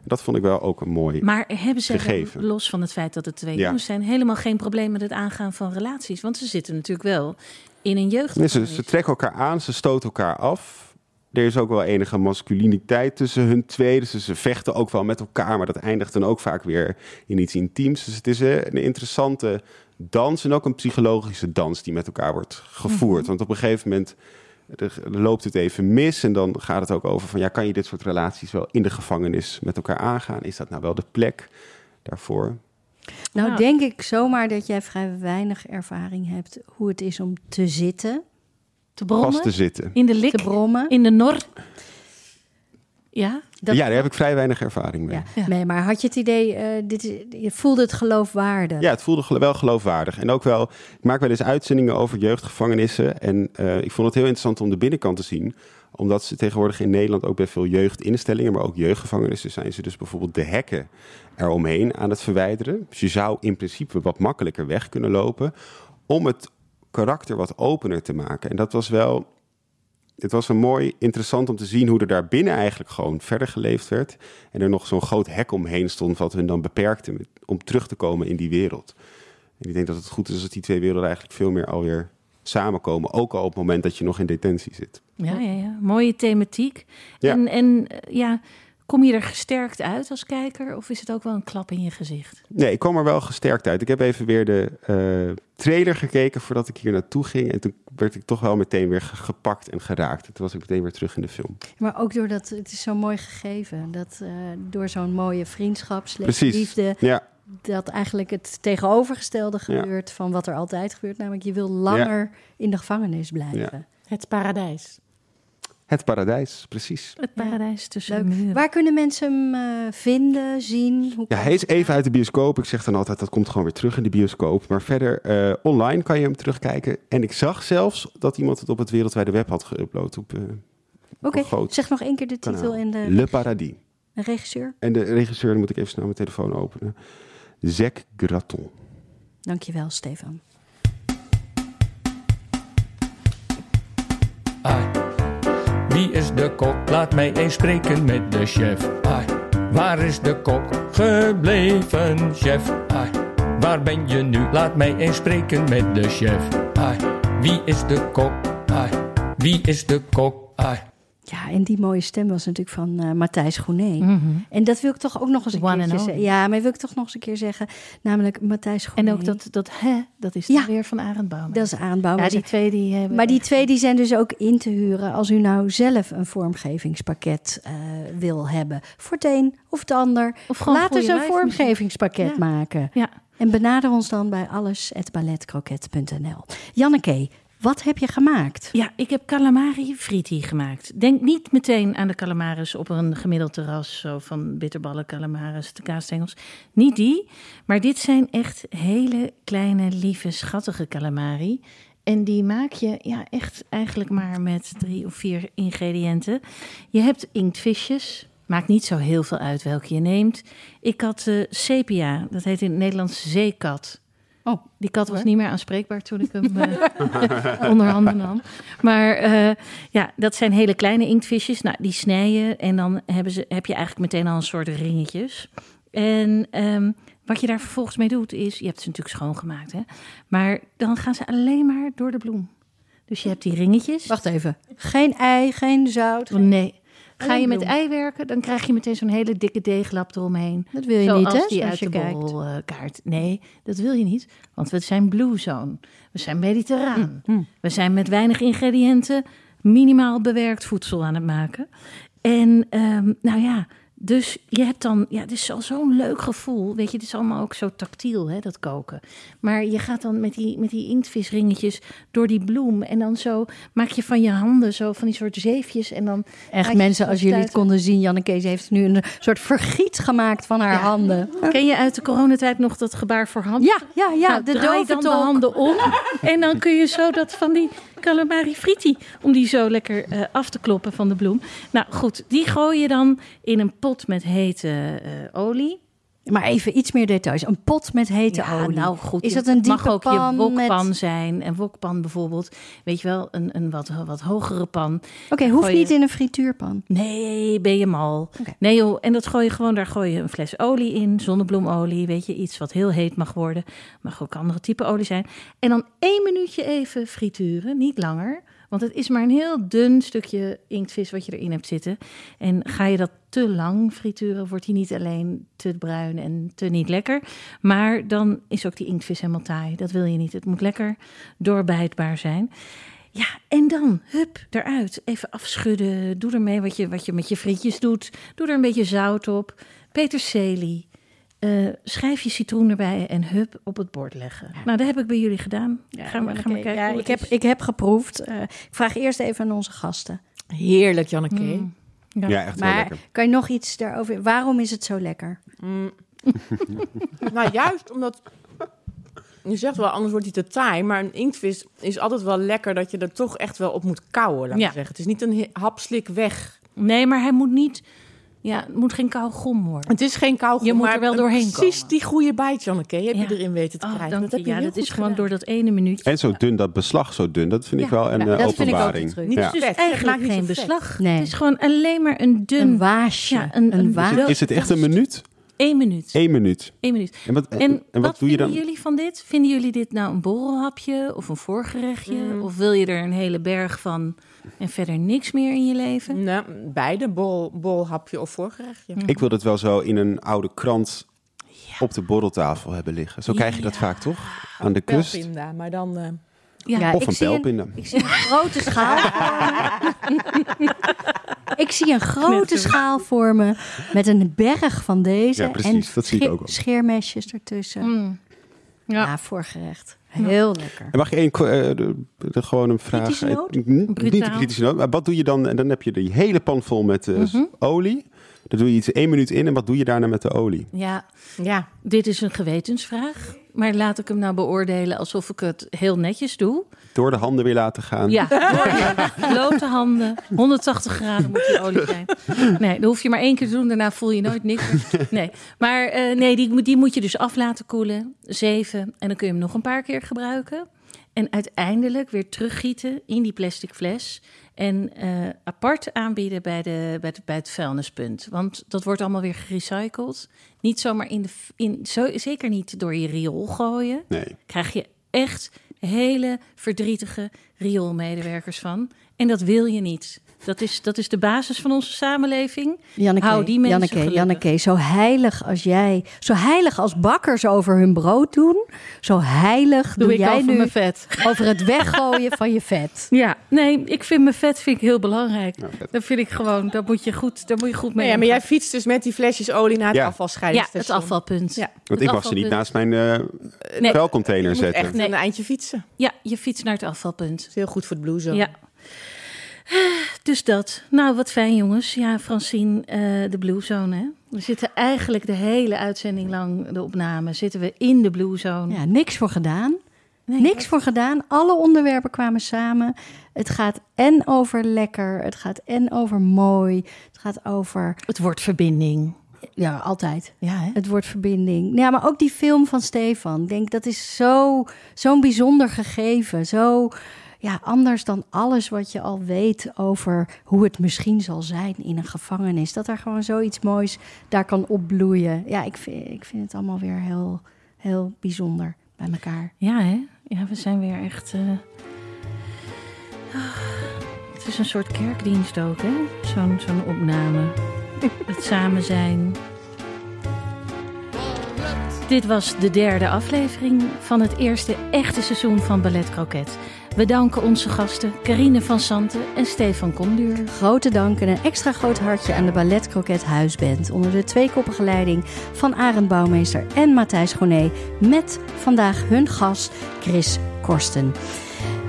Dat vond ik wel ook een mooi Maar hebben ze, los van het feit dat het twee jongens zijn, helemaal geen probleem met het aangaan van relaties? Want ze zitten natuurlijk wel in een jeugd. Nee, ze, ze trekken elkaar aan, ze stoten elkaar af. Er is ook wel enige masculiniteit tussen hun twee. Dus ze vechten ook wel met elkaar, maar dat eindigt dan ook vaak weer in iets intiems. Dus het is een interessante dans en ook een psychologische dans die met elkaar wordt gevoerd. Mhm. Want op een gegeven moment er, loopt het even mis en dan gaat het ook over van ja, kan je dit soort relaties wel in de gevangenis met elkaar aangaan? Is dat nou wel de plek daarvoor? Nou, denk ik zomaar dat jij vrij weinig ervaring hebt hoe het is om te zitten. Te brommen? Vast te zitten. In de lik? Te brommen? In de nor? Ja? ja, daar heb ik vrij weinig ervaring mee. Ja. Nee, maar had je het idee, uh, dit is, je voelde het geloofwaardig? Ja, het voelde wel geloofwaardig. En ook wel, ik maak wel eens uitzendingen over jeugdgevangenissen. En uh, ik vond het heel interessant om de binnenkant te zien. Omdat ze tegenwoordig in Nederland ook bij veel jeugdinstellingen, maar ook jeugdgevangenissen zijn ze dus bijvoorbeeld de hekken eromheen aan het verwijderen. Dus je zou in principe wat makkelijker weg kunnen lopen om het karakter wat opener te maken. En dat was wel het was een mooi interessant om te zien hoe er daar binnen eigenlijk gewoon verder geleefd werd. En er nog zo'n groot hek omheen stond, wat hun dan beperkte om terug te komen in die wereld. En ik denk dat het goed is dat die twee werelden eigenlijk veel meer alweer samenkomen. Ook al op het moment dat je nog in detentie zit. Ja, ja, ja. mooie thematiek. En, en ja, Kom je er gesterkt uit als kijker of is het ook wel een klap in je gezicht? Nee, ik kom er wel gesterkt uit. Ik heb even weer de uh, trailer gekeken voordat ik hier naartoe ging. En toen werd ik toch wel meteen weer gepakt en geraakt. toen was ik meteen weer terug in de film. Maar ook doordat het is zo mooi gegeven. Dat uh, door zo'n mooie vriendschap, liefde... Ja. Dat eigenlijk het tegenovergestelde gebeurt van wat er altijd gebeurt. Namelijk, je wil langer in de gevangenis blijven. Het paradijs. Het paradijs, precies. Het paradijs tussen muren. Waar kunnen mensen hem uh, vinden, zien? Hoe ja, hij is even uit de bioscoop. Ik zeg dan altijd, dat komt gewoon weer terug in de bioscoop. Maar verder, uh, online kan je hem terugkijken. En ik zag zelfs dat iemand het op het wereldwijde web had geüpload. Op, uh, Oké, okay. zeg nog één keer de titel en de... Le Paradis. De regisseur? En de regisseur, dan moet ik even snel mijn telefoon openen. Zac Graton. Dankjewel, Stefan. Wie is de kok? Laat mij eens spreken met de chef. Ai, waar is de kok gebleven, chef? Ai, waar ben je nu? Laat mij eens spreken met de chef. Ai, wie is de kok? Ai, wie is de kok? Ai. Ja, en die mooie stem was natuurlijk van eh, Matthijs Groenee. Mhm. En dat wil ik toch ook nog eens een One keer zeggen. Ja, maar wil ik toch nog eens een keer zeggen. Namelijk Matthijs Groenee. En ook dat, dat hè, dat is Ja. weer van Arend Bouwman. Dat is aanbouwen. ja, die twee die hebben... Maar die twee die zijn dus ook in te huren als u nou zelf een vormgevingspakket eh, wil hebben. Voor het een of het ander. Of gewoon Laat eens goede een vormgevingspakket Ja. maken. Ja. En benader ons dan bij alles.balletkroket.nl. Janneke, wat heb je gemaakt? Ja, ik heb calamari fritti gemaakt. Denk niet meteen aan de calamaris op een gemiddeld terras, zo van bitterballen, calamaris, de kaasstengels. Niet die, maar dit zijn echt hele kleine, lieve, schattige calamari. En die maak je ja, echt eigenlijk maar met drie of vier ingrediënten. Je hebt inktvisjes. Maakt niet zo heel veel uit welke je neemt. Ik had eh, sepia, dat heet in het Nederlands zeekat. Oh, Die kat was niet meer aanspreekbaar toen ik hem eh, onder handen nam. Maar eh, ja, dat zijn hele kleine inktvisjes. Nou, die snijden en dan hebben ze, heb je eigenlijk meteen al een soort ringetjes. En ehm, wat je daar vervolgens mee doet is, je hebt ze natuurlijk schoongemaakt, hè? Maar dan gaan ze alleen maar door de bloem. Dus je hebt die ringetjes. Wacht even. Geen ei, geen zout. Oh, nee. Ga je met ei werken, dan krijg je meteen zo'n hele dikke deeglap eromheen. Dat wil je Zoals niet, hè? die uit je de kijkt. borrelkaart. Nee, dat wil je niet. Want we zijn blue zone. We zijn mediterraan. Mm, We zijn met weinig ingrediënten minimaal bewerkt voedsel aan het maken. En ehm, nou ja, dus je hebt dan, ja, het is al zo'n leuk gevoel. Weet je, het is allemaal ook zo tactiel, hè, dat koken. Maar je gaat dan met die, met die inktvisringetjes door die bloem. En dan zo maak je van je handen zo van die soort zeefjes. En dan Echt mensen, als jullie het konden zien, Janneke ze heeft nu een soort vergiet gemaakt van haar Ja. handen. Ken je uit de coronatijd nog dat gebaar voor handen? Ja, ja, ja. Nou, de draai dan de handen om. en dan kun je zo dat van die calamari fritti... om die zo lekker eh, af te kloppen van de bloem. Nou goed, die gooi je dan in een pot met hete eh, olie. Maar even iets meer details. Een pot met hete Ja, olie. nou goed. Is dat een het mag diepe ook pan je wokpan met- zijn. Een wokpan bijvoorbeeld. Weet je wel, een, een wat, wat hogere pan. Oké, hoeft je- niet in een frituurpan. Nee, ben je mal. Nee joh, en dat gooi je gewoon, daar gooi je een fles olie in, zonnebloemolie, weet je, iets wat heel heet mag worden. Mag ook andere type olie zijn. En dan één minuutje even frituren, niet langer. Want het is maar een heel dun stukje inktvis wat je erin hebt zitten. En ga je dat te lang frituren, wordt hij niet alleen te bruin en te niet lekker. Maar dan is ook die inktvis helemaal taai. Dat wil je niet. Het moet lekker doorbijtbaar zijn. Ja, en dan, hup, eruit. Even afschudden. Doe ermee wat je, wat je met je frietjes doet. Doe er een beetje zout op. Peterselie. Eh, schrijf je citroen erbij en hup op het bord leggen. Nou, dat heb ik bij jullie gedaan. ga, maar, ga maar Oké, kijken. ja, ik, heb, ik heb geproefd. Eh, ik vraag eerst even aan onze gasten. Heerlijk, Janneke. Mm. Ja, Ja. echt heel Maar lekker. kan je nog iets daarover... Waarom is het zo lekker? Mm. nou, juist omdat... Je zegt wel, anders wordt hij te taai. Maar een inktvis is altijd wel lekker dat je er toch echt wel op moet kauwen, laat Ja. zeggen. Het is niet een hapslik weg. Nee, maar hij moet niet... Ja, het moet geen kauwgom worden. Het is geen kauwgom, Je moet maar er wel een- doorheen Precies komen. die goede bite, Janneke, heb Ja. je erin weten te Oh, krijgen. dank dat je. heb je Ja, dat is gewoon door dat ene minuutje. En zo dun, dat beslag zo dun, dat vind ik wel een ja, eh, dat vind ik ook openbaring. truc. Niet Dus eigenlijk geen beslag. Nee. Het is gewoon alleen maar een dun... Een waasje. Ja, een- een, een- waasje. Is het echt een minuut? Één minuut. Eén minuut. Eén minuut. En wat, En, en wat, wat doe je vinden dan? jullie van dit? Vinden jullie dit nou een borrelhapje of een voorgerechtje? Mm. Of wil je er een hele berg van en verder niks meer in je leven? Nou, beide, bol, bolhapje of voorgerechtje. Ik wil het wel zo in een oude krant op de borreltafel hebben liggen. Zo krijg je dat vaak toch? Aan de kust. Pelpinda, maar dan... eh, Ja, Ja, Of ik een. Ik zie een grote schaal. Ik zie een grote schaal voor me met een berg van deze. Ja, precies, en dat zie ik ook wel. Scheermesjes ertussen. Mm. Ja, Ja. voorgerecht. Heel lekker. En mag je één, eh, de, de, gewoon een vraag? Kritische noot? Niet kritische noot, maar wat doe je dan? En dan heb je die hele pan vol met eh, Mhm. olie. Dan doe je iets één minuut in en wat doe je daarna met de olie? ja, ja, dit is een gewetensvraag. Maar laat ik hem nou beoordelen alsof ik het heel netjes doe. Door de handen weer laten gaan. Ja, door je blote handen. 180 graden moet die olie zijn. Nee, dat hoef je maar één keer te doen. Daarna voel je nooit niks. Nee, maar eh, nee, die, die moet je dus af laten koelen. Zeven. En dan kun je hem nog een paar keer gebruiken. En uiteindelijk weer teruggieten in die plastic fles. En eh, apart aanbieden bij, de, bij, de, bij het vuilnispunt. Want dat wordt allemaal weer gerecycled. Niet zomaar in de... In, zo, zeker niet door je riool gooien Nee. krijg je echt hele verdrietige rioolmedewerkers van. En dat wil je niet. Dat is, dat is de basis van onze samenleving. Janneke, Hou die mensen Janneke, gelukkig. Janneke, zo heilig als jij, zo heilig als bakkers over hun brood doen, zo heilig doe, Doe ik jij over nu mijn vet. over het weggooien van je vet. Ja, nee, ik vind mijn vet vind ik heel belangrijk. Vet. Dat vind ik gewoon, daar moet je goed, daar moet je goed mee Nee, ja, maar jij fietst dus met die flesjes olie naar het Ja. Ja, het afvalpunt. Ja. Want Het ik mag ze niet naast mijn eh Nee. vuilcontainer Je moet zetten. echt Nee. een eindje fietsen. Ja, je fietst naar het afvalpunt. Dat is heel goed voor het bloezen. Ja. Dus dat. Nou, wat fijn jongens. Ja, Francine, eh, de Blue Zone. Hè? We zitten eigenlijk de hele uitzending lang, de opname, zitten we in de Blue Zone. Ja, niks voor gedaan. Nee, Niks voor gedaan. Alle onderwerpen kwamen samen. Het gaat en over lekker, het gaat en over mooi, het gaat over, Het wordt verbinding. ja, altijd. Ja, hè? Het wordt verbinding. Ja, maar ook die film van Stefan. Ik denk, dat is zo, zo'n bijzonder gegeven. Zo ja, anders dan alles wat je al weet over hoe het misschien zal zijn in een gevangenis. Dat er gewoon zoiets moois daar kan opbloeien. Ja, ik vind, ik vind het allemaal weer heel, heel bijzonder bij elkaar. Ja, hè? Ja, we zijn weer echt. eh, ah, Het is een soort kerkdienst ook, hè? Zo'n zo'n opname. Het samen zijn. Dit was de derde aflevering van het eerste echte seizoen van Ballet Croquet. We danken onze gasten Carine van Santen en Stefan Konduur. Grote dank en een extra groot hartje aan de Ballet Croquet Huisband. Onder de tweekoppige leiding van Arend Bouwmeester en Matthijs Goné. Met vandaag hun gast Chris Korsten.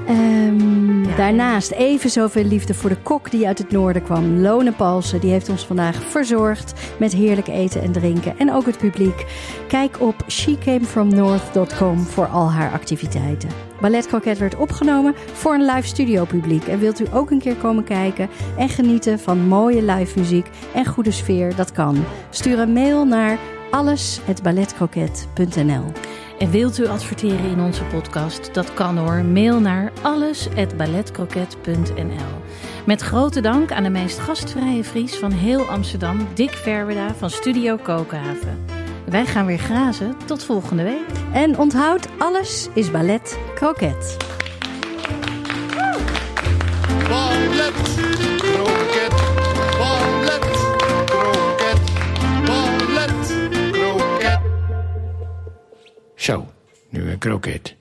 Ehm, Ja. Daarnaast even zoveel liefde voor de kok die uit het noorden kwam. Lone Palsen, die heeft ons vandaag verzorgd met heerlijk eten en drinken. En ook het publiek. Kijk op shecamefromnorth.com voor al haar activiteiten. Ballet Croquet werd opgenomen voor een live studio publiek. En wilt u ook een keer komen kijken en genieten van mooie live muziek en goede sfeer? Dat kan. Stuur een mail naar alles@balletcroquet.nl. En wilt u adverteren in onze podcast? Dat kan hoor. Mail naar alles@balletcroquet.nl. Met grote dank aan de meest gastvrije Fries van heel Amsterdam, Dick Verweda van Studio Kokenhaven. Wij gaan weer grazen. Tot volgende week. En onthoud, alles is ballet croquet. Ballet, kroket, ballet, kroket, ballet, kroket. Zo, nu een kroket.